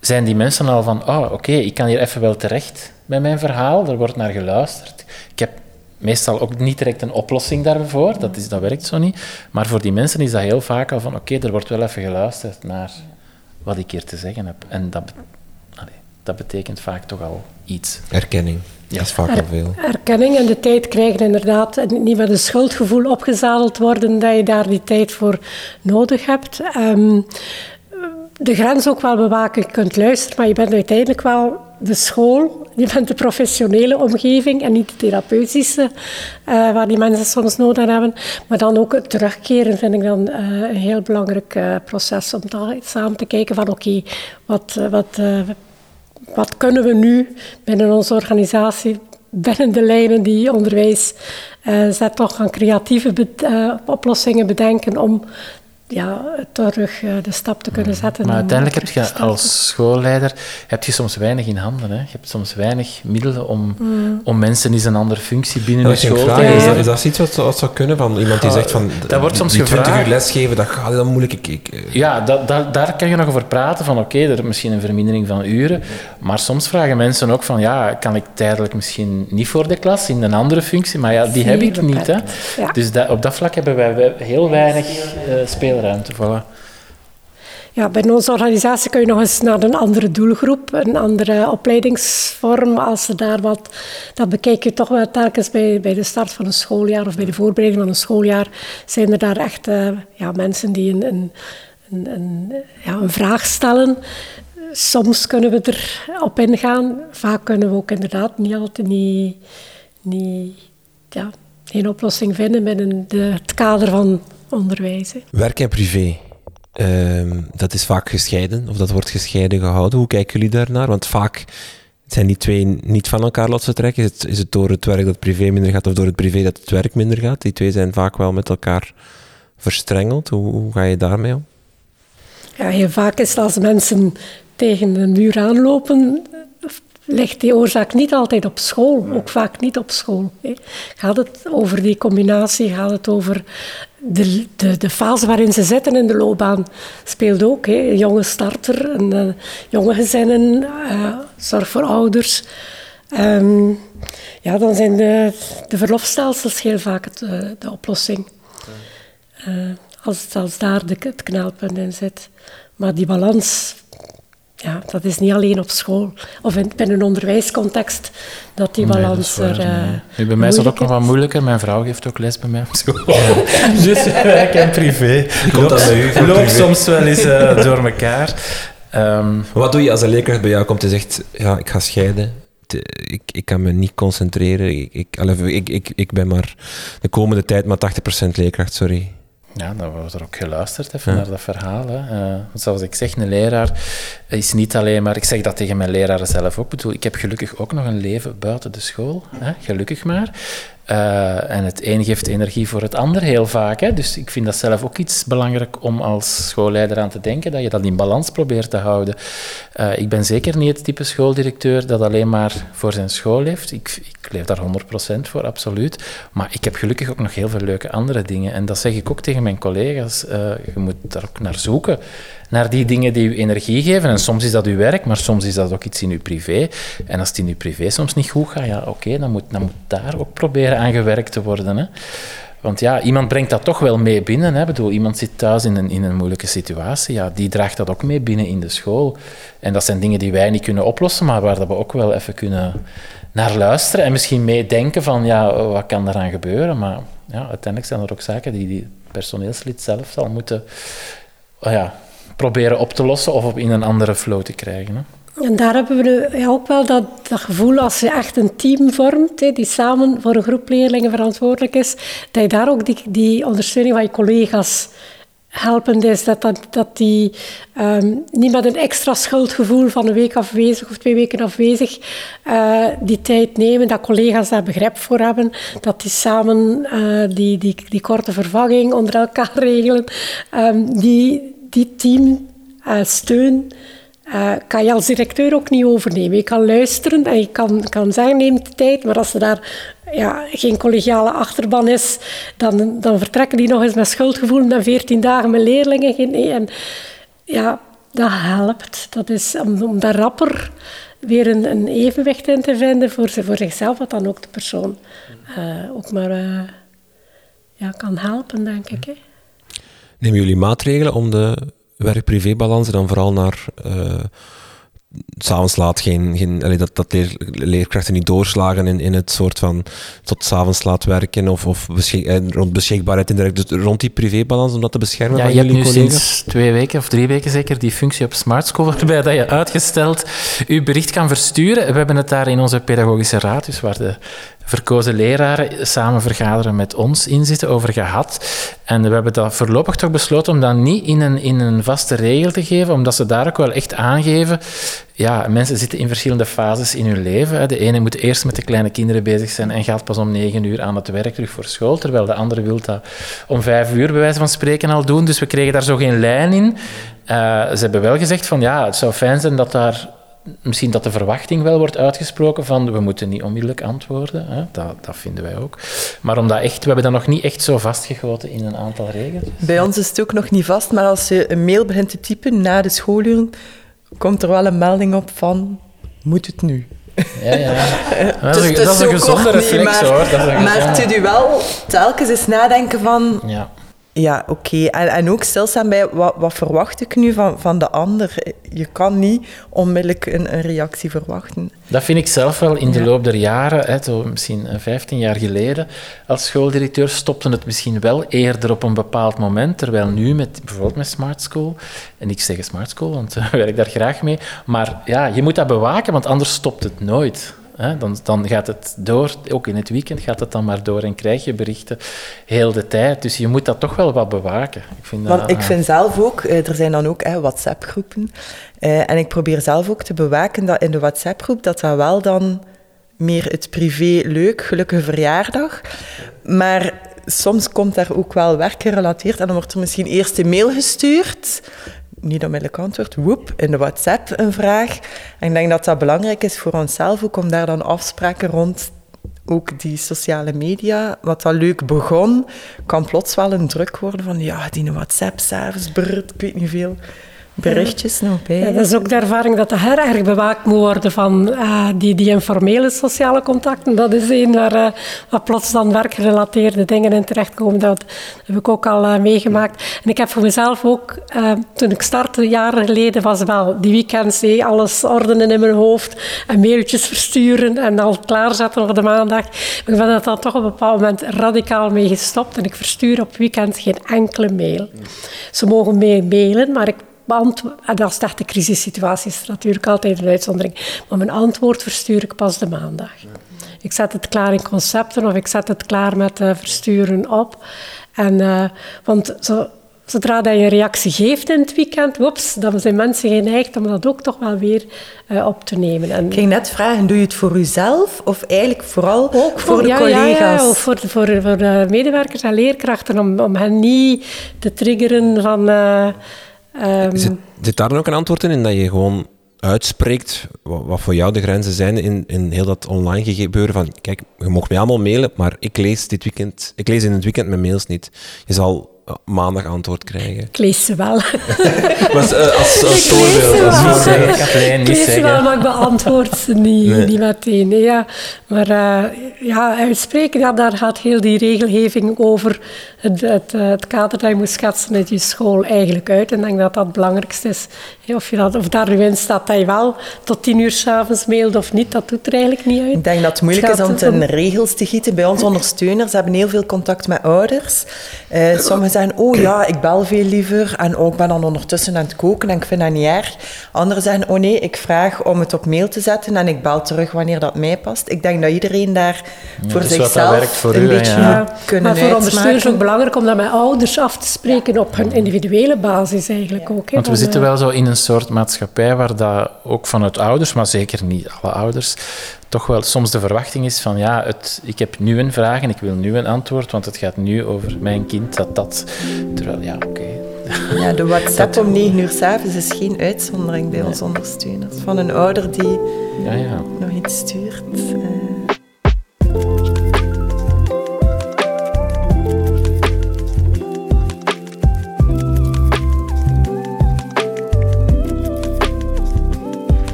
Speaker 2: Zijn die mensen al van, oh oké, ik kan hier even wel terecht met mijn verhaal, er wordt naar geluisterd. Ik heb meestal ook niet direct een oplossing daarvoor, dat, is, dat werkt zo niet. Maar voor die mensen is dat heel vaak al van, oké, er wordt wel even geluisterd naar wat ik hier te zeggen heb. En dat, allee, dat betekent vaak toch al iets.
Speaker 1: Erkenning. Ja. Dat is vaak al veel.
Speaker 4: Erkenning en de tijd krijgen inderdaad. En niet met een schuldgevoel opgezadeld worden dat je daar die tijd voor nodig hebt. Um, de grens ook wel bewaken. Je kunt luisteren, maar je bent uiteindelijk wel de school. Je bent de professionele omgeving en niet de therapeutische, uh, waar die mensen soms nodig aan hebben. Maar dan ook het terugkeren vind ik dan uh, een heel belangrijk uh, proces. Om daar samen te kijken van oké, okay, wat, wat, wat kunnen we nu binnen onze organisatie binnen de lijnen die onderwijs uh, zet, toch gaan creatieve uh, oplossingen bedenken om ja, terug uh, de stap te kunnen zetten.
Speaker 2: Maar uiteindelijk heb je als schoolleider heb je soms weinig in handen. Hè? Je hebt soms weinig middelen om, mm. om mensen in een andere functie binnen ja, je school te
Speaker 1: is, dat, is dat iets wat, wat zou kunnen van iemand die zegt van
Speaker 2: dat wordt soms
Speaker 1: die
Speaker 2: gevraagd.
Speaker 1: 20 uur lesgeven, dat gaat dan moeilijk. Ik, ik,
Speaker 2: ja, dat, dat, daar kan je nog over praten van oké, okay, er is misschien een vermindering van uren. Maar soms vragen mensen ook van ja, kan ik tijdelijk misschien niet voor de klas in een andere functie, maar ja, die heb ik niet. Hè? Ja. Dus dat, op dat vlak hebben wij heel weinig uh, speelruimte. Voilà.
Speaker 4: Ja, bij onze organisatie kun je nog eens naar een andere doelgroep, een andere opleidingsvorm. Als ze daar wat, dat bekijk je toch wel telkens bij, bij de start van een schooljaar of bij de voorbereiding van een schooljaar. Zijn er daar echt uh, ja, mensen die een, een, een, ja, vraag stellen. Soms kunnen we erop ingaan. Vaak kunnen we ook inderdaad niet altijd niet, niet, ja, geen oplossing vinden binnen de, het kader van onderwijs.
Speaker 1: Werk en privé. Um, dat is vaak gescheiden, of dat wordt gescheiden gehouden. Hoe kijken jullie daarnaar? Want vaak zijn die twee niet van elkaar los te trekken. Is het, is het door het werk dat het privé minder gaat, of door het privé dat het werk minder gaat? Die twee zijn vaak wel met elkaar verstrengeld. Hoe, hoe ga je daarmee om?
Speaker 4: Ja, heel vaak is het als mensen tegen een muur aanlopen, ligt die oorzaak niet altijd op school, ook vaak niet op school. Gaat het over die combinatie, gaat het over de, de, de fase waarin ze zitten in de loopbaan, speelt ook. Hè. Een jonge starter, een, uh, jonge gezinnen, uh, zorg voor ouders. Um, ja, dan zijn de, de verlofstelsels heel vaak het, uh, de oplossing. als, als daar de, het knelpunt in zit. Maar die balans ja, dat is niet alleen op school of in, binnen een onderwijscontext dat die balans nee, er. Uh,
Speaker 2: nee. Bij mij is dat ook nog wat moeilijker. Mijn vrouw geeft ook les bij mij op school. Ja. dus werk en privé.
Speaker 1: Komt dat bij u?
Speaker 2: Loopt soms wel eens uh, door elkaar. Um,
Speaker 1: wat doe je als een leerkracht bij jou komt en zegt: Ja, ik ga scheiden? Ik, ik kan me niet concentreren. Ik, ik, ik, ik, ik ben maar de komende tijd maar 80% leerkracht, sorry.
Speaker 2: Ja, dan wordt er ook geluisterd even naar dat verhaal. Hè. Uh, zoals ik zeg, een leraar is niet alleen maar... Ik zeg dat tegen mijn leraren zelf ook. Ik bedoel, ik heb gelukkig ook nog een leven buiten de school. Hè. Gelukkig maar. Uh, en het een geeft energie voor het ander heel vaak. Hè. Dus ik vind dat zelf ook iets belangrijk om als schoolleider aan te denken, dat je dat in balans probeert te houden. Uh, ik ben zeker niet het type schooldirecteur dat alleen maar voor zijn school leeft. Ik, ik leef daar 100% voor, absoluut. Maar ik heb gelukkig ook nog heel veel leuke andere dingen. En dat zeg ik ook tegen mijn collega's. Uh, je moet daar ook naar zoeken naar die dingen die u energie geven. En soms is dat uw werk, maar soms is dat ook iets in uw privé. En als het in uw privé soms niet goed gaat, ja, oké, dan, moet, dan moet daar ook proberen aan gewerkt te worden. Hè. Want ja, iemand brengt dat toch wel mee binnen. Hè. Ik bedoel, iemand zit thuis in een, in een moeilijke situatie. Ja, die draagt dat ook mee binnen in de school. En dat zijn dingen die wij niet kunnen oplossen, maar waar dat we ook wel even kunnen naar luisteren en misschien meedenken van ja, wat kan eraan gebeuren. Maar ja, uiteindelijk zijn er ook zaken die die personeelslid zelf zal moeten oh ja, proberen op te lossen of op in een andere flow te krijgen. Hè.
Speaker 4: En daar hebben we ook wel dat, dat gevoel als je echt een team vormt, hè, die samen voor een groep leerlingen verantwoordelijk is, dat je daar ook die, die ondersteuning van je collega's helpend is. Dat, dat, die um, niet met een extra schuldgevoel van een week afwezig of twee weken afwezig uh, die tijd nemen, dat collega's daar begrip voor hebben, dat die samen uh, die, die, die korte vervanging onder elkaar regelen, um, die, die team uh, steun uh, kan je als directeur ook niet overnemen. Je kan luisteren en je kan, kan zeggen, neem de tijd, maar als er daar ja, geen collegiale achterban is, dan, dan vertrekken die nog eens met schuldgevoel na 14 dagen met leerlingen. En ja, dat helpt. Dat is om, om daar rapper weer een, evenwicht in te vinden voor, voor zichzelf, wat dan ook de persoon uh, ook maar ja, kan helpen, denk ik.
Speaker 1: Nemen jullie maatregelen om de werk-privé-balans dan vooral naar uh, s'avonds laat geen, geen allee, dat, dat leer, leerkrachten niet doorslagen in, in het soort van tot s'avonds laat werken of, of beschik, eh, rond beschikbaarheid indirect, dus rond die privébalans om dat te beschermen
Speaker 2: ja,
Speaker 1: van
Speaker 2: je
Speaker 1: jullie
Speaker 2: hebt nu
Speaker 1: collega's?
Speaker 2: sinds twee weken of drie weken zeker die functie op Smart School waarbij dat je uitgesteld je bericht kan versturen. We hebben het daar in onze pedagogische raad, dus waar de verkozen leraren samen vergaderen met ons in zitten over gehad. En we hebben dat voorlopig toch besloten om dat niet in een, in een vaste regel te geven, omdat ze daar ook wel echt aangeven. Ja, mensen zitten in verschillende fases in hun leven. De ene moet eerst met de kleine kinderen bezig zijn en gaat pas om negen uur aan het werk terug voor school, terwijl de andere wil dat om vijf uur bij wijze van spreken al doen. Dus we kregen daar zo geen lijn in. Uh, ze hebben wel gezegd van ja, het zou fijn zijn dat daar misschien dat de verwachting wel wordt uitgesproken van we moeten niet onmiddellijk antwoorden. Hè? Dat, dat vinden wij ook. Maar omdat echt, we hebben dat nog niet echt zo vastgegoten in een aantal regels.
Speaker 3: Bij ons is het ook nog niet vast, maar als je een mail begint te typen na de schooluren, komt er wel een melding op van moet het nu?
Speaker 2: Ja, ja. Dat is, dus, dat is een gezonde reflex,
Speaker 3: maar,
Speaker 2: hoor. Dat is
Speaker 3: maar het doet u wel telkens eens nadenken van...
Speaker 2: Ja.
Speaker 3: Ja, oké. Okay. En, en ook stilstaan bij wat, wat verwacht ik nu van, van de ander. Je kan niet onmiddellijk een, een reactie verwachten.
Speaker 2: Dat vind ik zelf wel in de ja. loop der jaren, hè, zo misschien 15 jaar geleden, als schooldirecteur stopte het misschien wel eerder op een bepaald moment, terwijl nu met bijvoorbeeld met Smart School, en ik zeg Smart School, want ik werk daar graag mee, maar ja, je moet dat bewaken, want anders stopt het nooit. Hè? Dan, dan gaat het door, ook in het weekend gaat het dan maar door en krijg je berichten heel de tijd. Dus je moet dat toch wel wat bewaken.
Speaker 3: Ik vind, dat, Want ik vind zelf ook, er zijn dan ook WhatsApp-groepen. Uh, en ik probeer zelf ook te bewaken dat in de WhatsApp-groep dat dat wel dan meer het privé leuk, gelukkige verjaardag. Maar soms komt daar ook wel werk gerelateerd en dan wordt er misschien eerst een mail gestuurd niet onmiddellijk antwoord, woep, in de WhatsApp een vraag. En ik denk dat dat belangrijk is voor onszelf ook om daar dan afspraken rond ook die sociale media, wat al leuk begon, kan plots wel een druk worden van ja, die WhatsApp s'avonds, ik weet niet veel berichtjes nog bij.
Speaker 4: Ja, dat is ook de ervaring dat er heel erg bewaakt moet worden van uh, die, die informele sociale contacten. Dat is een waar, uh, waar plots dan werkgerelateerde dingen in terechtkomen. Dat heb ik ook al uh, meegemaakt. En ik heb voor mezelf ook, toen ik startte jaren geleden, was wel die weekends hey, alles ordenen in mijn hoofd en mailtjes versturen en al klaarzetten voor de maandag. Maar ik ben dat dan toch op een bepaald moment radicaal mee gestopt en ik verstuur op weekend geen enkele mail. Ze mogen mee mailen, maar ik en als het echt een crisissituatie is, natuurlijk altijd een uitzondering. Maar mijn antwoord verstuur ik pas de maandag. Ik zet het klaar in concepten of ik zet het klaar met uh, versturen op. En, uh, want zo, zodra dat je een reactie geeft in het weekend, woeps, dan zijn mensen geneigd om dat ook toch wel weer uh, op te nemen. En,
Speaker 3: ik ging net vragen, doe je het voor uzelf of eigenlijk vooral
Speaker 4: ook voor,
Speaker 3: voor de
Speaker 4: ja,
Speaker 3: collega's?
Speaker 4: Ja, ja, of voor, voor, voor de medewerkers en leerkrachten, om, om hen niet te triggeren van...
Speaker 1: Um, zit, daar dan ook een antwoord in, in dat je gewoon uitspreekt wat, voor jou de grenzen zijn in, in heel dat online gebeuren van kijk, je mag mij allemaal mailen, maar ik lees dit weekend, ik lees in het weekend mijn mails niet. Je zal maandag antwoord krijgen?
Speaker 4: Ik lees ze wel.
Speaker 1: Maar, als, als, als
Speaker 4: Ik lees
Speaker 1: voorbeeld.
Speaker 4: ze
Speaker 1: Als
Speaker 4: Ik lees ze wel, maar ik beantwoord ze niet,
Speaker 1: Nee.
Speaker 4: niet meteen. Nee, ja. Maar eh, ja, uitspreken, ja, daar gaat heel die regelgeving over het, het, eh, het kader dat je moet schetsen uit je school eigenlijk uit. En ik denk dat dat het belangrijkste is. Of, je dat, of daar nu in staat dat je wel tot tien uur s'avonds mailt of niet, dat doet er eigenlijk niet uit.
Speaker 3: Ik denk dat het moeilijk is om het in regels te gieten. Bij ons ondersteuners hebben heel veel contact met ouders. Eh, sommigen zeggen, oh ja, ik bel veel liever. En ook ben dan ondertussen aan het koken en ik vind dat niet erg. Anderen zeggen, oh nee, ik vraag om het op mail te zetten en ik bel terug wanneer dat mij past. Ik denk dat iedereen daar voor
Speaker 2: dus
Speaker 3: zichzelf
Speaker 2: werkt voor
Speaker 3: een
Speaker 2: u,
Speaker 3: beetje
Speaker 2: ja.
Speaker 3: moet kunnen
Speaker 4: maar voor ondersteuners is ook belangrijk om dat met ouders af te spreken op hun individuele basis eigenlijk ook. hè.
Speaker 2: Want we zitten
Speaker 4: eh,
Speaker 2: wel zo in een soort maatschappij waar dat ook vanuit ouders, maar zeker niet alle ouders, toch wel soms de verwachting is van ja, het, ik heb nu een vraag en ik wil nu een antwoord, want het gaat nu over mijn kind, dat dat. Terwijl, ja, oké.
Speaker 3: Ja, de WhatsApp om 9 uur s'avonds is geen uitzondering bij ons ondersteuners. Van een ouder die
Speaker 2: Ja, ja.
Speaker 3: nog iets stuurt. eh.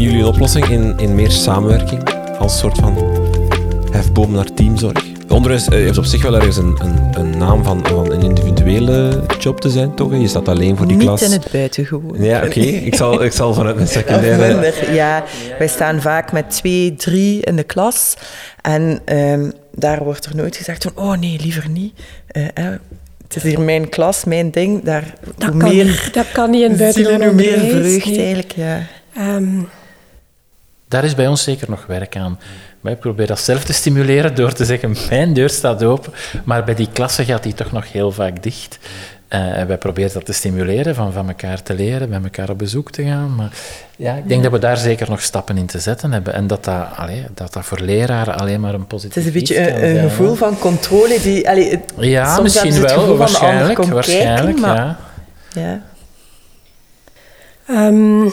Speaker 1: Zien jullie een oplossing in, in meer samenwerking als soort van hefboom naar teamzorg? Onderwijs eh, heeft op zich wel ergens een, een, een naam van, van een individuele job te zijn, toch? Je staat alleen voor die
Speaker 3: Niet
Speaker 1: klas.
Speaker 3: in het buitengewoon.
Speaker 1: Ja, oké. Ik, zal, ik zal vanuit mijn secundaire...
Speaker 3: minder, ja. Wij staan vaak met twee, drie in de klas. En ehm, daar wordt er nooit gezegd van, oh nee, liever niet. Eh, het is hier mijn klas, mijn ding. Daar,
Speaker 4: dat,
Speaker 3: hoe
Speaker 4: kan
Speaker 3: meer
Speaker 4: niet, dat kan niet in buitengewoon
Speaker 3: hoe meer vreugd
Speaker 4: nee.
Speaker 3: eigenlijk. Ja.
Speaker 4: Ehm,
Speaker 2: Daar is bij ons zeker nog werk aan. Wij proberen dat zelf te stimuleren door te zeggen, mijn deur staat open, maar bij die klasse gaat die toch nog heel vaak dicht. Eh, en wij proberen dat te stimuleren, van van elkaar te leren, met elkaar op bezoek te gaan. Maar ja, ik denk dat we daar zeker nog stappen in te zetten hebben. En dat dat, allee, dat, dat voor leraren alleen maar een positief
Speaker 3: Het is een beetje een, gevoel van controle die... Allee, het-
Speaker 2: Ja,
Speaker 3: soms
Speaker 2: misschien
Speaker 3: het
Speaker 2: wel, waarschijnlijk. waarschijnlijk
Speaker 3: kijken, maar-
Speaker 2: ja.
Speaker 3: ja.
Speaker 4: Ehm,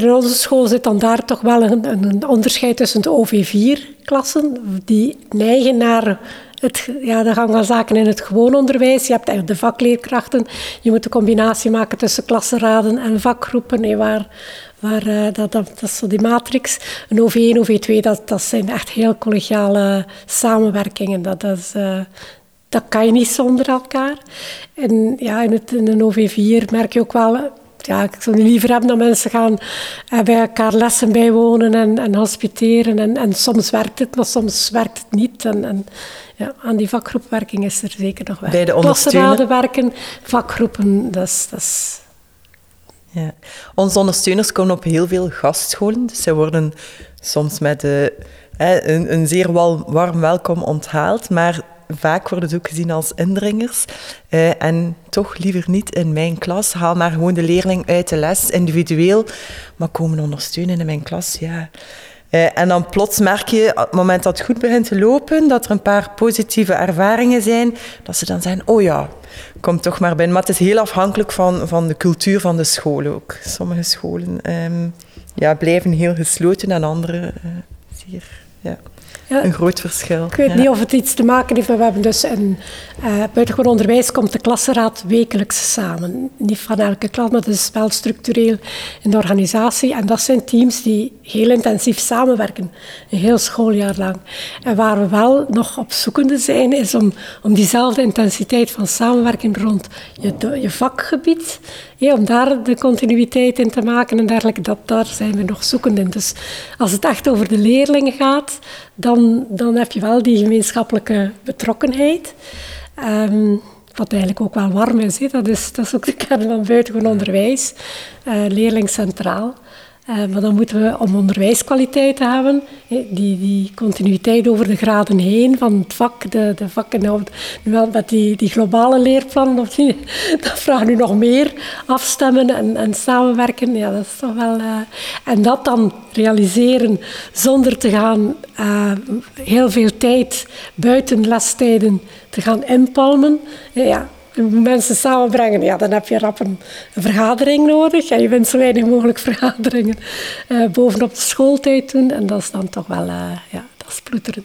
Speaker 4: bij onze school zit dan daar toch wel een, een onderscheid tussen de OV4-klassen, die neigen naar het, ja, de gang van zaken in het gewoon onderwijs. Je hebt de vakleerkrachten. Je moet een combinatie maken tussen klassenraden en vakgroepen, waar, waar, eh, dat, dat, dat is zo die matrix. Een OV1, OV2, dat, dat zijn echt heel collegiale samenwerkingen. Dat, dat is... eh, dat kan je niet zonder elkaar. En ja, in, het, in een OV4 merk je ook wel... Ja, ik zou liever hebben dat mensen gaan eh, bij elkaar lessen bijwonen en, en hospiteren. En, en soms werkt het, maar soms werkt het niet. En, en ja, aan die vakgroepwerking is er zeker nog werk.
Speaker 3: Bij de ondersteuner-
Speaker 4: Klassenraden werken, vakgroepen, dat is... Dat is
Speaker 3: Ja. Onze ondersteuners komen op heel veel gastscholen. Dus zij worden soms met hè, een, een zeer warm welkom onthaald. Maar vaak worden ze ook gezien als indringers. Eh, en toch liever niet in mijn klas. Haal maar gewoon de leerling uit de les, individueel. Maar komen ondersteunen in mijn klas, ja... Eh, en dan plots merk je, op het moment dat het goed begint te lopen, dat er een paar positieve ervaringen zijn, dat ze dan zeggen, oh ja, kom toch maar binnen. Maar het is heel afhankelijk van, van de cultuur van de school ook. Sommige scholen ehm, ja, blijven heel gesloten en andere eh zeer, ja,
Speaker 4: ja,
Speaker 3: een groot verschil.
Speaker 4: Ik weet
Speaker 3: Ja.
Speaker 4: niet of het iets te maken heeft, maar we hebben dus in uh, buitengewoon onderwijs komt de klassenraad wekelijks samen. Niet van elke klas, maar het is wel structureel in de organisatie. En dat zijn teams die heel intensief samenwerken, een heel schooljaar lang. En waar we wel nog op zoekende zijn, is om, om diezelfde intensiteit van samenwerking rond je, je vakgebied, om daar de continuïteit in te maken en dergelijke, dat, daar zijn we nog zoekend in. Dus als het echt over de leerlingen gaat, dan, dan heb je wel die gemeenschappelijke betrokkenheid. Um, wat eigenlijk ook wel warm is. Dat, is dat is ook de kern van buitengewoon onderwijs. Uh, leerling centraal. Uh, maar dan moeten we, om onderwijskwaliteit te hebben, die, die continuïteit over de graden heen van het vak, de, de vakken, nu met die, die globale leerplannen, dat vraagt nu nog meer afstemmen en, en samenwerken. Ja, dat is toch wel, uh, en dat dan realiseren zonder te gaan uh, heel veel tijd buiten lestijden te gaan inpalmen. Ja, mensen samenbrengen, ja, dan heb je rap een, een vergadering nodig. En je wint zo weinig mogelijk vergaderingen uh, bovenop de schooltijd doen. En dat is dan toch wel, uh, ja, dat is ploeteren.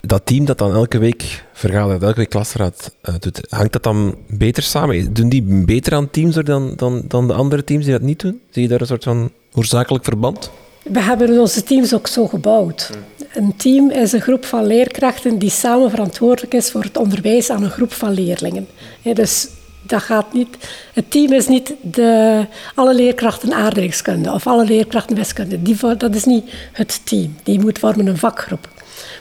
Speaker 1: dat team dat dan elke week vergadert, elke week klasraad uh, doet, hangt dat dan beter samen? Doen die beter aan teams dan, dan, dan de andere teams die dat niet doen? Zie je daar een soort van oorzakelijk verband?
Speaker 4: We hebben onze teams ook zo gebouwd. Een team is een groep van leerkrachten die samen verantwoordelijk is voor het onderwijs aan een groep van leerlingen. dus dat gaat niet. Het team is niet de, alle leerkrachten aardrijkskunde of alle leerkrachten wiskunde. Die, dat is niet het team. Die moet vormen een vakgroep.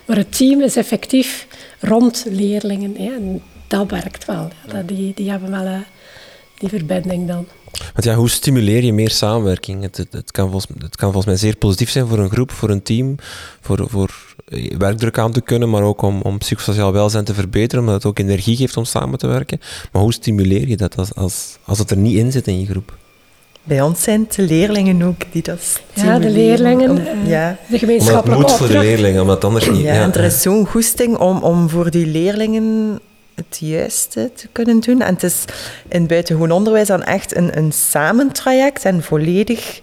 Speaker 4: Maar het team is effectief rond leerlingen. en dat werkt wel. die, die hebben wel uh, die verbinding dan.
Speaker 1: Want ja, hoe stimuleer je meer samenwerking? Het, het, het, kan volgens, het kan volgens mij zeer positief zijn voor een groep, voor een team, voor, voor eh, werkdruk aan te kunnen, maar ook om, om psychosociaal welzijn te verbeteren, omdat het ook energie geeft om samen te werken. Maar hoe stimuleer je dat als, als, als het er niet in zit in je groep?
Speaker 3: Bij ons zijn het de leerlingen ook die dat
Speaker 4: Ja, de leerlingen, om, uh, ja. de gemeenschappelijke
Speaker 1: Omdat het moet voor de leerlingen, omdat anders niet...
Speaker 3: Ja, ja, er is zo'n goesting om, om voor die leerlingen het juiste te kunnen doen. En het is in buitengewoon onderwijs dan echt een, een samentraject en volledig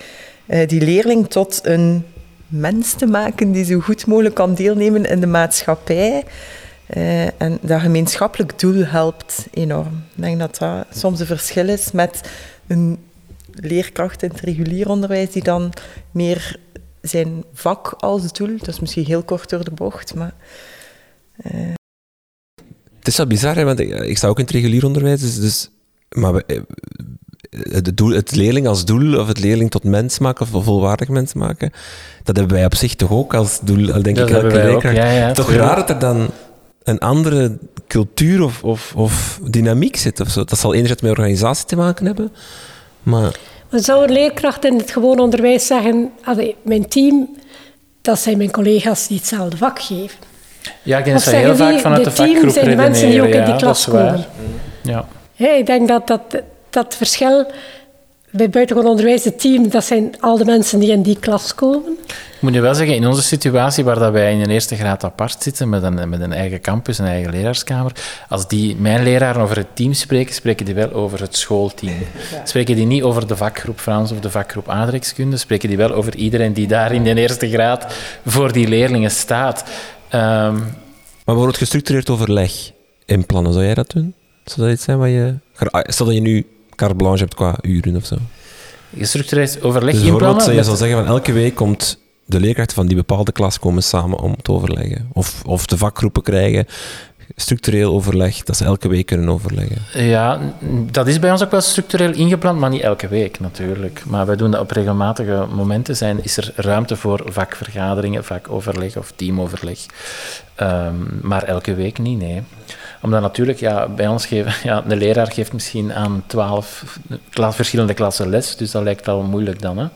Speaker 3: uh, die leerling tot een mens te maken die zo goed mogelijk kan deelnemen in de maatschappij. Uh, en dat gemeenschappelijk doel helpt enorm. Ik denk dat dat soms een verschil is met een leerkracht in het regulier onderwijs die dan meer zijn vak als doel, dat is misschien heel kort door de bocht, maar... Uh,
Speaker 1: het is wel bizar, hè, want ik, ik sta ook in het regulier onderwijs, dus, dus maar we, eh, het, doel, het leerling als doel, of het leerling tot mens maken, of volwaardig mens maken, dat hebben wij op zich toch ook als doel, denk dat ik, elke leerkracht. Ja, ja, toch raar dat er dan een andere cultuur of, of, of dynamiek zit of zo. Dat zal enerzijds met organisatie te maken hebben, maar...
Speaker 4: Maar zou een leerkracht in het gewoon onderwijs zeggen, mijn team, dat zijn mijn collega's die hetzelfde vak geven?
Speaker 2: Ja, ik denk dat ze heel vaak vanuit de, de vakgroep zijn de
Speaker 4: mensen die ook in die klas komen.
Speaker 2: Ja.
Speaker 4: ja. ik denk dat dat, dat verschil bij buitengewoon onderwijs, het team, dat zijn al de mensen die in die klas komen.
Speaker 2: Ik moet je wel zeggen, in onze situatie waar dat wij in een eerste graad apart zitten, met een, met een eigen campus, een eigen leraarskamer, als die, mijn leraren over het team spreken, spreken die wel over het schoolteam. Spreken die niet over de vakgroep Frans of de vakgroep aardrijkskunde, spreken die wel over iedereen die daar in de eerste graad voor die leerlingen staat. Um,
Speaker 1: maar wordt gestructureerd overleg in plannen? Zou jij dat doen? Zou dat iets zijn wat je... Stel dat je nu carte blanche hebt qua uren of zo.
Speaker 2: Gestructureerd overleg
Speaker 1: dus
Speaker 2: in
Speaker 1: plannen? je zou zeggen van elke week komt de leerkrachten van die bepaalde klas komen samen om te overleggen. Of, of de vakgroepen krijgen structureel overleg, dat ze elke week kunnen overleggen.
Speaker 2: Ja, dat is bij ons ook wel structureel ingepland, maar niet elke week natuurlijk. Maar wij doen dat op regelmatige momenten. Zijn, is er ruimte voor vakvergaderingen, vakoverleg of teamoverleg. Um, maar elke week niet, nee omdat natuurlijk, ja, bij ons geven, ja, de leraar geeft misschien aan twaalf verschillende klassen les, dus dat lijkt wel moeilijk dan. Hè?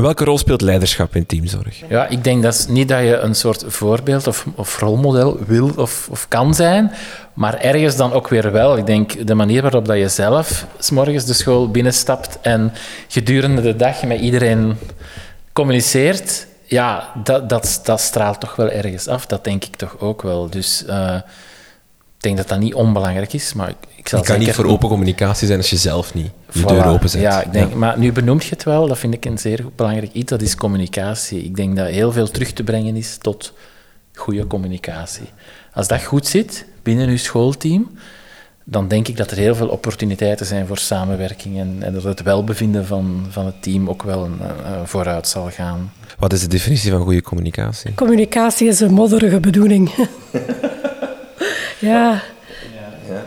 Speaker 1: Welke rol speelt leiderschap in teamzorg?
Speaker 2: Ja, ik denk dat niet dat je een soort voorbeeld of, of rolmodel wil of, of, kan zijn, maar ergens dan ook weer wel. Ik denk de manier waarop dat je zelf s morgens de school binnenstapt en gedurende de dag met iedereen communiceert, ja, dat, dat, dat straalt toch wel ergens af. Dat denk ik toch ook wel. Dus uh, ik denk dat dat niet onbelangrijk is, maar ik zal
Speaker 1: Je kan niet voor open communicatie zijn als je zelf niet je deur open zet.
Speaker 2: Ja, ik denk, maar nu benoemt je het wel, dat vind ik een zeer belangrijk iets, dat is communicatie. Ik denk dat heel veel terug te brengen is tot goede communicatie. Als dat goed zit binnen uw schoolteam, dan denk ik dat er heel veel opportuniteiten zijn voor samenwerking en, en dat het welbevinden van, van het team ook wel een, vooruit zal gaan.
Speaker 1: Wat is de definitie van goede communicatie?
Speaker 4: Communicatie is een modderige bedoeling. ja,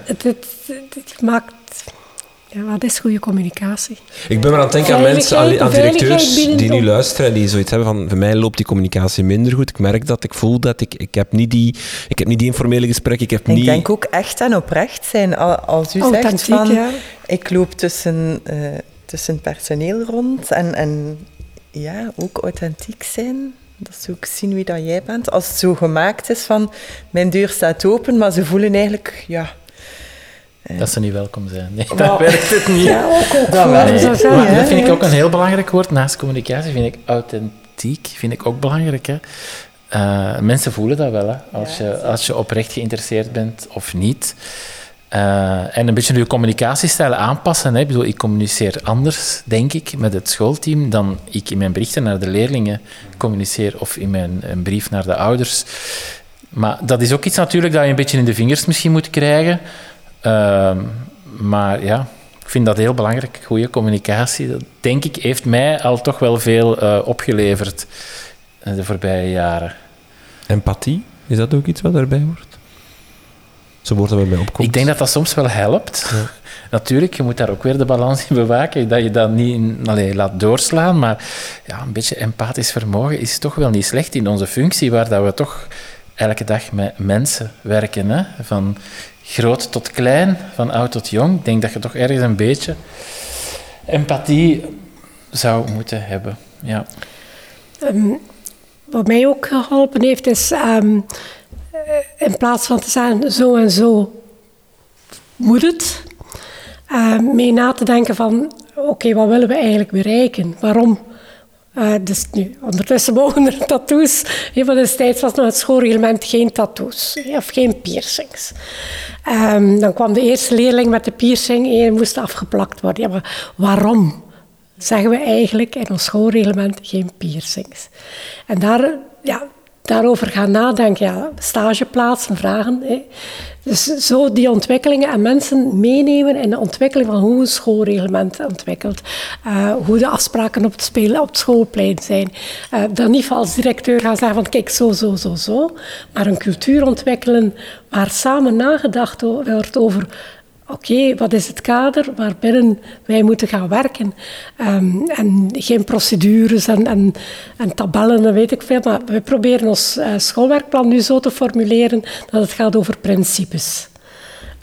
Speaker 4: het, het, het, maakt... Ja, wat is goede communicatie?
Speaker 1: Ik ben maar aan het denken aan mensen, aan, directeurs die nu luisteren en die zoiets hebben van, voor mij loopt die communicatie minder goed. Ik merk dat, ik voel dat, ik, ik, heb, niet die, ik heb niet die informele gesprekken. Ik, heb
Speaker 3: ik
Speaker 1: niet...
Speaker 3: denk ook echt en oprecht zijn. Als u zegt van, ja. ik loop tussen, uh, tussen personeel rond en, en ja, ook authentiek zijn. Dat ze ook zien wie dat jij bent. Als het zo gemaakt is van, mijn deur staat open, maar ze voelen eigenlijk, ja...
Speaker 2: Eh, dat ze niet welkom zijn. Nee, dat werkt het niet.
Speaker 4: Ja, ook, ook
Speaker 2: dat, dat vind ik ook een heel belangrijk woord. Naast communicatie vind ik authentiek vind ik ook belangrijk. Hè. Uh, mensen voelen dat wel, hè. Als, je, als je oprecht geïnteresseerd bent of niet. Uh, en een beetje je communicatiestijl aanpassen. Hè. Ik, bedoel, ik communiceer anders, denk ik, met het schoolteam dan ik in mijn berichten naar de leerlingen communiceer of in mijn een brief naar de ouders. Maar dat is ook iets natuurlijk dat je een beetje in de vingers misschien moet krijgen. Ehm, maar ja, ik vind dat heel belangrijk. Goede communicatie, dat denk ik, heeft mij al toch wel veel uh, opgeleverd de voorbije jaren.
Speaker 1: Empathie, is dat ook iets wat daarbij hoort? Zo wordt er wel bij opkomt.
Speaker 2: Ik denk dat dat soms wel helpt. Ja. Natuurlijk, je moet daar ook weer de balans in bewaken, dat je dat niet in, laat doorslaan. Maar ja, een beetje empathisch vermogen is toch wel niet slecht in onze functie, waar dat we toch elke dag met mensen werken. Hè? Van groot tot klein, van oud tot jong. Ik denk dat je toch ergens een beetje empathie zou moeten hebben. Ja.
Speaker 4: Ehm, wat mij ook geholpen heeft, is ehm, in plaats van te zeggen zo en zo moet het, uh, mee na te denken van oké, wat willen we eigenlijk bereiken? Waarom? Uh, dus nu, ondertussen mogen er tattoos. Van destijds was nog het schoolreglement geen tattoos of geen piercings. Um, dan kwam de eerste leerling met de piercing en moest afgeplakt worden. Ja, maar waarom zeggen we eigenlijk in ons schoolreglement geen piercings? En daar, ja, daarover gaan nadenken, ja, stageplaatsen, vragen. Hè. Dus zo die ontwikkelingen en mensen meenemen in de ontwikkeling van hoe een schoolreglement ontwikkelt. Uh, hoe de afspraken op het, spelen, op het schoolplein zijn. Uh, dan niet als directeur gaan zeggen van kijk zo, zo, zo, zo. Maar een cultuur ontwikkelen waar samen nagedacht wordt over oké, wat is het kader waarbinnen wij moeten gaan werken? Um, en geen procedures en, en, en, tabellen en weet ik veel. Maar we proberen ons uh, schoolwerkplan nu zo te formuleren dat het gaat over principes.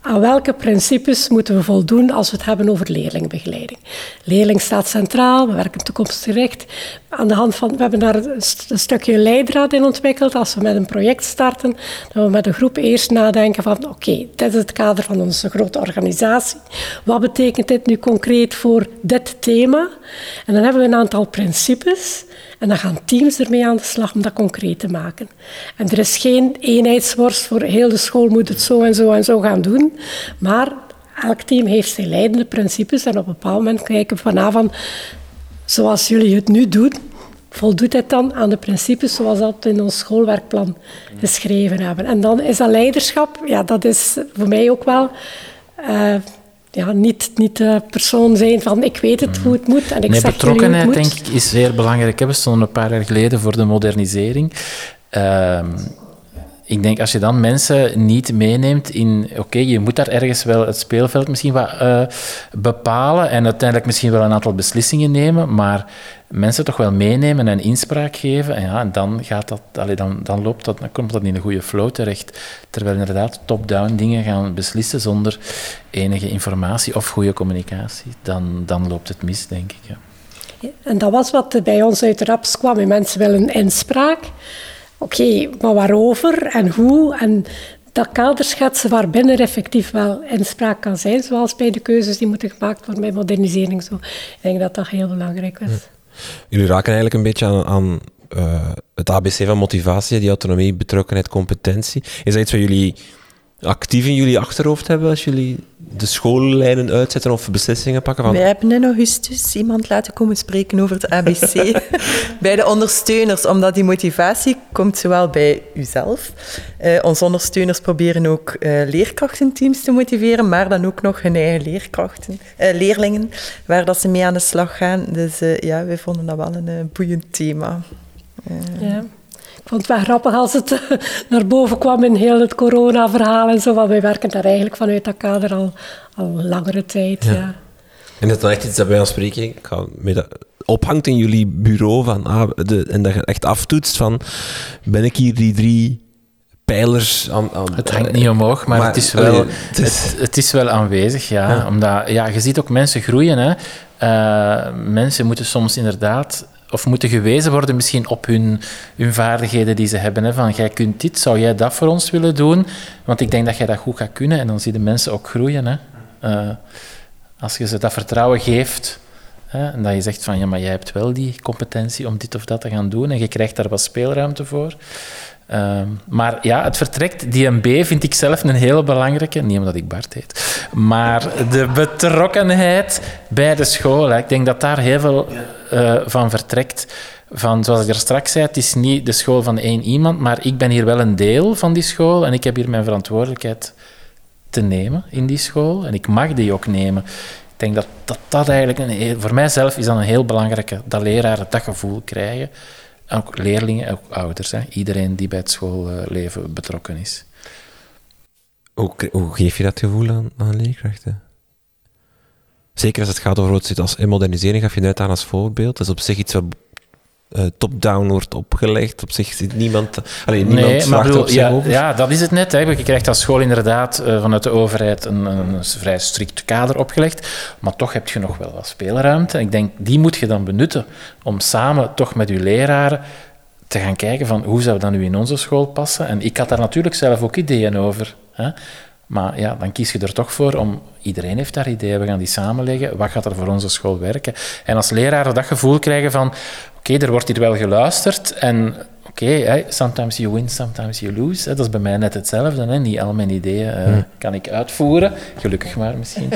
Speaker 4: Aan welke principes moeten we voldoen als we het hebben over leerlingbegeleiding? Leerling staat centraal, we werken toekomstgericht. Aan de hand van, we hebben daar een, stukje leidraad in ontwikkeld. Als we met een project starten, dat we met een groep eerst nadenken van oké, dit is het kader van onze grote organisatie. Wat betekent dit nu concreet voor dit thema? En dan hebben we een aantal principes en dan gaan teams ermee aan de slag om dat concreet te maken. En er is geen eenheidsworst voor heel de school moet het zo en zo en zo gaan doen. Maar elk team heeft zijn leidende principes en op een bepaald moment kijken we vanavond, zoals jullie het nu doen, voldoet het dan aan de principes zoals dat in ons schoolwerkplan geschreven hebben. En dan is dat leiderschap, ja, dat is voor mij ook wel... Uh, ja, niet, niet de persoon zijn van ik weet het hoe het moet en ik nee, zeg
Speaker 2: betrokkenheid,
Speaker 4: het
Speaker 2: moet. denk ik, is zeer belangrijk. We stonden een paar jaar geleden voor de modernisering. Uh, ik denk als je dan mensen niet meeneemt in, oké, je moet daar ergens wel het speelveld misschien wat uh, bepalen en uiteindelijk misschien wel een aantal beslissingen nemen, maar mensen toch wel meenemen en inspraak geven, en ja, dan, gaat dat, allee, dan, dan, loopt dat, dan komt dat in een goede flow terecht. Terwijl inderdaad top-down dingen gaan beslissen zonder enige informatie of goede communicatie, dan, dan loopt het mis, denk ik. Ja.
Speaker 4: En dat was wat bij ons uit de raps kwam. Mensen willen inspraak. Oké, maar waarover en hoe? En dat kader schetsen waarbinnen er effectief wel inspraak kan zijn, zoals bij de keuzes die moeten gemaakt worden bij modernisering. Zo. Ik denk dat dat heel belangrijk is.
Speaker 1: Jullie raken eigenlijk een beetje aan, aan uh, het ABC van motivatie, die autonomie, betrokkenheid, competentie. Is dat iets wat jullie actief in jullie achterhoofd hebben als jullie de schoollijnen uitzetten of beslissingen pakken? Van...
Speaker 3: Wij hebben in augustus iemand laten komen spreken over het ABC bij de ondersteuners, omdat die motivatie komt zowel bij uzelf. Uh, onze ondersteuners proberen ook uh, leerkrachtenteams te motiveren, maar dan ook nog hun eigen leerkrachten, uh, leerlingen, waar dat ze mee aan de slag gaan. Dus ja, wij vonden dat wel een boeiend thema.
Speaker 4: ja vond het wel grappig als het eh, naar boven kwam in heel het corona-verhaal en zo. Want wij werken daar eigenlijk vanuit dat kader al, al langere tijd. Ja.
Speaker 1: En dat is dan echt iets dat bij ons spreken, ik ga ophangt in jullie bureau van, ah, de, en dat je echt aftoetst van, ben ik hier die drie pijlers aan... aan
Speaker 2: het hangt niet omhoog, maar, het, is wel, het, is... Het, is wel aanwezig, ja. Omdat, ja, je ziet ook mensen groeien, hè. Uh, mensen moeten soms inderdaad of moeten gewezen worden misschien op hun, hun vaardigheden die ze hebben. Van, jij kunt dit, zou jij dat voor ons willen doen? Want ik denk dat jij dat goed gaat kunnen en dan zie je mensen ook groeien. Hè? Uh, als je ze dat vertrouwen geeft hè? en dat je zegt van, ja, maar jij hebt wel die competentie om dit of dat te gaan doen en je krijgt daar wat speelruimte voor. Ehm, maar ja, het vertrekt, die MB vind ik zelf een hele belangrijke, niet omdat ik Bart heet, maar de betrokkenheid bij de school. Ik denk dat daar heel veel uh, van vertrekt van, zoals ik er straks zei, het is niet de school van één iemand, maar ik ben hier wel een deel van die school en ik heb hier mijn verantwoordelijkheid te nemen in die school en ik mag die ook nemen. Ik denk dat dat, dat eigenlijk, een, voor mijzelf is dat een heel belangrijke, dat leraren dat gevoel krijgen. Ook leerlingen, ook ouders, hè. iedereen die bij het schoolleven betrokken is.
Speaker 1: Hoe, geef je dat gevoel aan, leerkrachten? Zeker als het gaat over wat als modernisering, gaf je net aan als voorbeeld. Dat is op zich iets wat uh, top-down wordt opgelegd. Op zich zit niemand... Alleen, niemand
Speaker 2: nee, maar bedoel, ja, ja, dat is het net. Hè. Je krijgt als school inderdaad uh, vanuit de overheid een, een, vrij strikt kader opgelegd. Maar toch heb je nog wel wat speelruimte. Ik denk, die moet je dan benutten om samen toch met je leraren te gaan kijken van hoe zou dat nu in onze school passen. En ik had daar natuurlijk zelf ook ideeën over. Hè. Maar ja, dan kies je er toch voor om... Iedereen heeft daar ideeën, we gaan die samenleggen. Wat gaat er voor onze school werken? En als leraren dat gevoel krijgen van... Oké, er wordt hier wel geluisterd en... Oké, okay, sometimes you win, sometimes you lose. Dat is bij mij net hetzelfde. Hè. Niet al mijn ideeën uh, kan ik uitvoeren. Gelukkig maar misschien.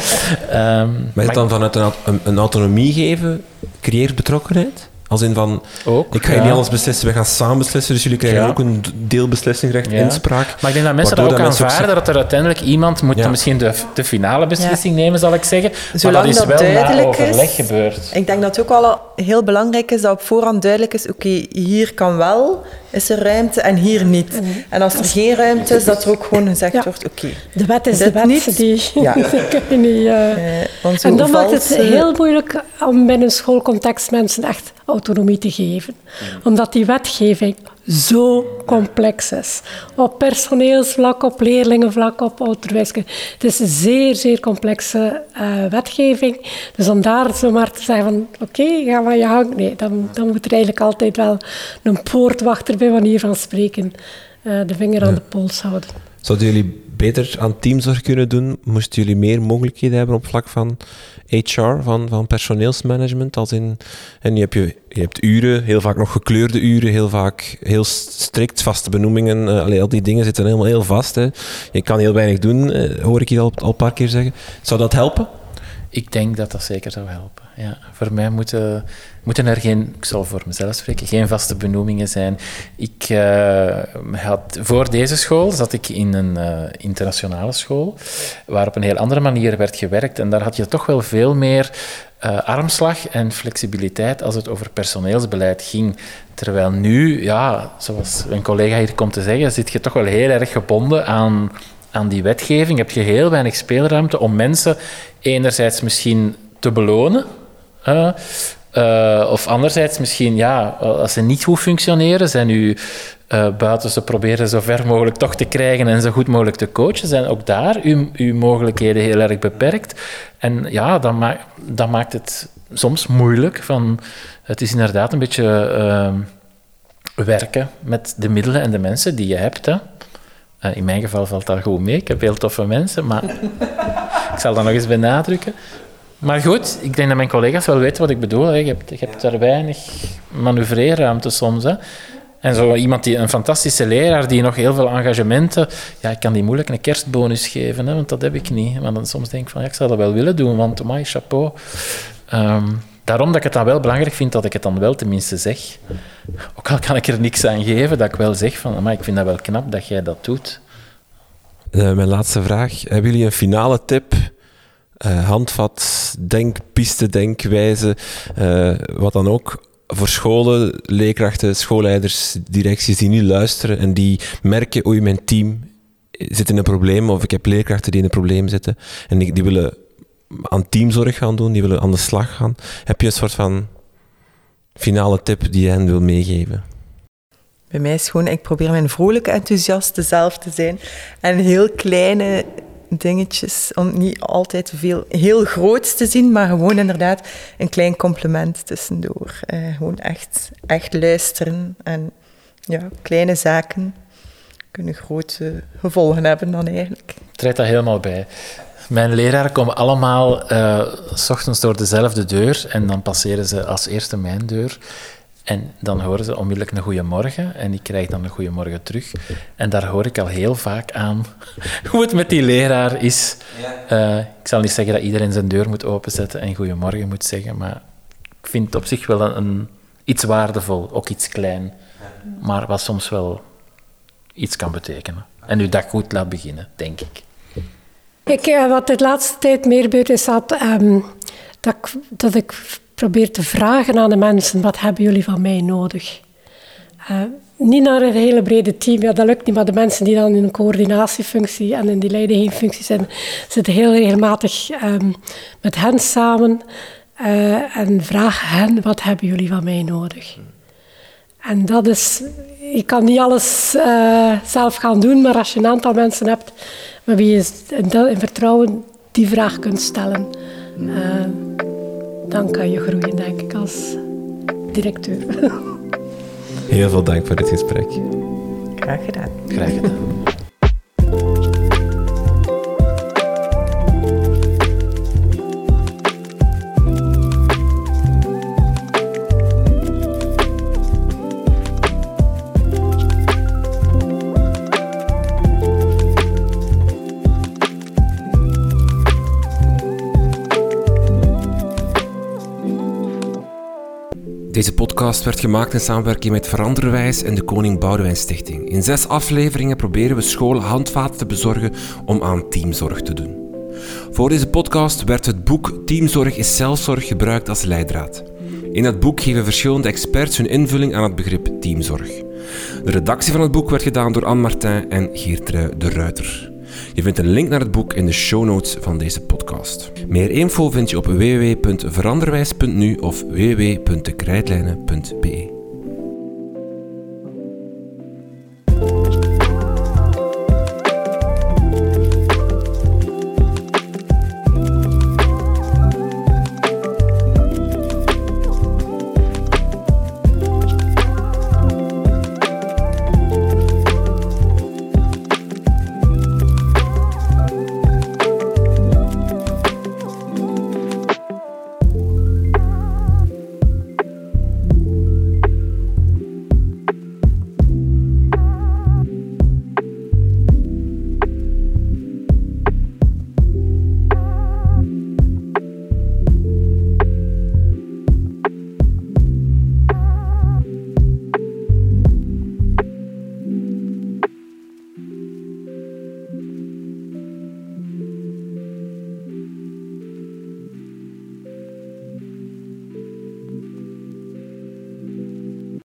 Speaker 1: um, maar het dan vanuit een, een autonomie geven, creëert betrokkenheid? Als in van, ook, ik ga ja. niet alles beslissen, we gaan samen beslissen, dus jullie krijgen ja. ook een deelbeslissingrecht, ja. inspraak.
Speaker 2: Maar ik denk dat mensen dat ook aanvaarden, ook... dat er uiteindelijk iemand moet misschien de, de finale beslissing nemen, zal ik zeggen.
Speaker 3: Zolang
Speaker 2: maar dat
Speaker 3: is wel
Speaker 2: na overleg is, gebeurd.
Speaker 3: Ik denk dat het ook wel heel belangrijk is dat op voorhand duidelijk is, oké, okay, hier kan wel, is er ruimte en hier niet. Mm. En als er geen ruimte is, dat er ook gewoon gezegd wordt, oké. Okay,
Speaker 4: de wet is de wet, niet. die, ja. kun je niet... Uh, en dan maakt het heel moeilijk om binnen schoolcontext mensen echt autonomie te geven. Omdat die wetgeving zo complex is. Op personeelsvlak, op leerlingenvlak, op onderwijskunde. Het is een zeer, zeer complexe uh, wetgeving. Dus om daar zomaar te zeggen van oké, okay, ga maar je gang. Nee, dan, dan moet er eigenlijk altijd wel een poortwachter bij manier van spreken uh, de vinger aan de pols houden.
Speaker 1: Zouden jullie beter aan teamzorg kunnen doen? Moesten jullie meer mogelijkheden hebben op vlak van HR, van, van personeelsmanagement? Als in, en je hebt, je, je hebt uren, heel vaak nog gekleurde uren, heel vaak heel strikt, vaste benoemingen. Uh, al die dingen zitten helemaal heel vast. Hè. Je kan heel weinig doen, uh, hoor ik je al, al een paar keer zeggen. Zou dat helpen?
Speaker 2: Ik denk dat dat zeker zou helpen. Ja, voor mij moeten, moeten er geen, ik zal voor mezelf spreken, geen vaste benoemingen zijn. Ik uh, had, voor deze school zat ik in een uh, internationale school, waar op een heel andere manier werd gewerkt. En daar had je toch wel veel meer uh, armslag en flexibiliteit als het over personeelsbeleid ging. Terwijl nu, ja, zoals een collega hier komt te zeggen, zit je toch wel heel erg gebonden aan aan die wetgeving heb je heel weinig speelruimte om mensen enerzijds misschien te belonen. Uh, of anderzijds misschien, ja, als ze niet goed functioneren, zijn u uh, buiten ze proberen zo ver mogelijk toch te krijgen en zo goed mogelijk te coachen, zijn ook daar uw, uw mogelijkheden heel erg beperkt. En ja, dat, ma dat maakt het soms moeilijk. Van, het is inderdaad een beetje ehm, werken met de middelen en de mensen die je hebt. Hè. Uh, in mijn geval valt dat goed mee. Ik heb heel toffe mensen, maar ik zal dat nog eens benadrukken. Maar goed, ik denk dat mijn collega's wel weten wat ik bedoel. Hè. Je, hebt, je hebt daar weinig manoeuvreerruimte soms. Hè. En zo iemand die een fantastische leraar die nog heel veel engagementen. Ja, ik kan die moeilijk een kerstbonus geven, hè, want dat heb ik niet. Maar dan soms denk ik van ja, ik zou dat wel willen doen, want my chapeau. Um, daarom dat ik het dan wel belangrijk vind dat ik het dan wel tenminste zeg. Ook al kan ik er niks aan geven, dat ik wel zeg van, maar ik vind dat wel knap dat jij dat doet.
Speaker 1: Uh, mijn laatste vraag. Hebben jullie een finale tip? Uh, handvat, denkpiste, denkwijze, uh, wat dan ook, voor scholen, leerkrachten, schoolleiders, directies die nu luisteren en die merken, oei, mijn team zit in een probleem, of ik heb leerkrachten die in een probleem zitten en die, die willen aan teamzorg gaan doen, die willen aan de slag gaan. Heb je een soort van finale tip die je hen wil meegeven?
Speaker 3: Bij mij is gewoon, ik probeer mijn vrolijke enthousiaste zelf te zijn. En heel kleine dingetjes, om niet altijd veel heel groots te zien, maar gewoon inderdaad een klein compliment tussendoor. Uh, gewoon echt, echt luisteren. En ja, kleine zaken kunnen grote gevolgen hebben dan eigenlijk.
Speaker 2: Treed daar helemaal bij. Mijn leraren komen allemaal uh, s ochtends door dezelfde deur en dan passeren ze als eerste mijn deur. En dan horen ze onmiddellijk een goede morgen en ik krijg dan een goede morgen terug. En daar hoor ik al heel vaak aan hoe het met die leraar is. Uh, ik zal niet zeggen dat iedereen zijn deur moet openzetten en goedemorgen moet zeggen, maar ik vind het op zich wel een, een iets waardevol, ook iets klein, maar wat soms wel iets kan betekenen. En uw dag goed laat beginnen, denk ik.
Speaker 4: ik uh, wat de laatste tijd meer gebeurt, is dat, um, dat, ik, dat ik probeer te vragen aan de mensen, wat hebben jullie van mij nodig? Uh, niet naar een hele brede team, ja, dat lukt niet, maar de mensen die dan in een coördinatiefunctie en in die leidingfunctie zijn, zitten heel regelmatig um, met hen samen uh, en vragen hen, wat hebben jullie van mij nodig? En dat is, je kan niet alles uh, zelf gaan doen, maar als je een aantal mensen hebt met wie je in, vertrouwen die vraag kunt stellen, dan kan je groeien, denk ik, als directeur.
Speaker 1: Heel veel dank voor dit gesprek.
Speaker 3: Graag gedaan.
Speaker 2: Graag gedaan.
Speaker 1: Deze podcast werd gemaakt in samenwerking met Veranderwijs en de Koning Boudewijn Stichting. In zes afleveringen proberen we scholen handvaten te bezorgen om aan teamzorg te doen. Voor deze podcast werd het boek Teamzorg is zelfzorg gebruikt als leidraad. In het boek geven verschillende experts hun invulling aan het begrip teamzorg. De redactie van het boek werd gedaan door Anne Martin en Geertrui de Ruiter. Je vindt een link naar het boek in de show notes van deze podcast. Meer info vind je op www.veranderwijs.nu of www.dekrijtlijnen.be.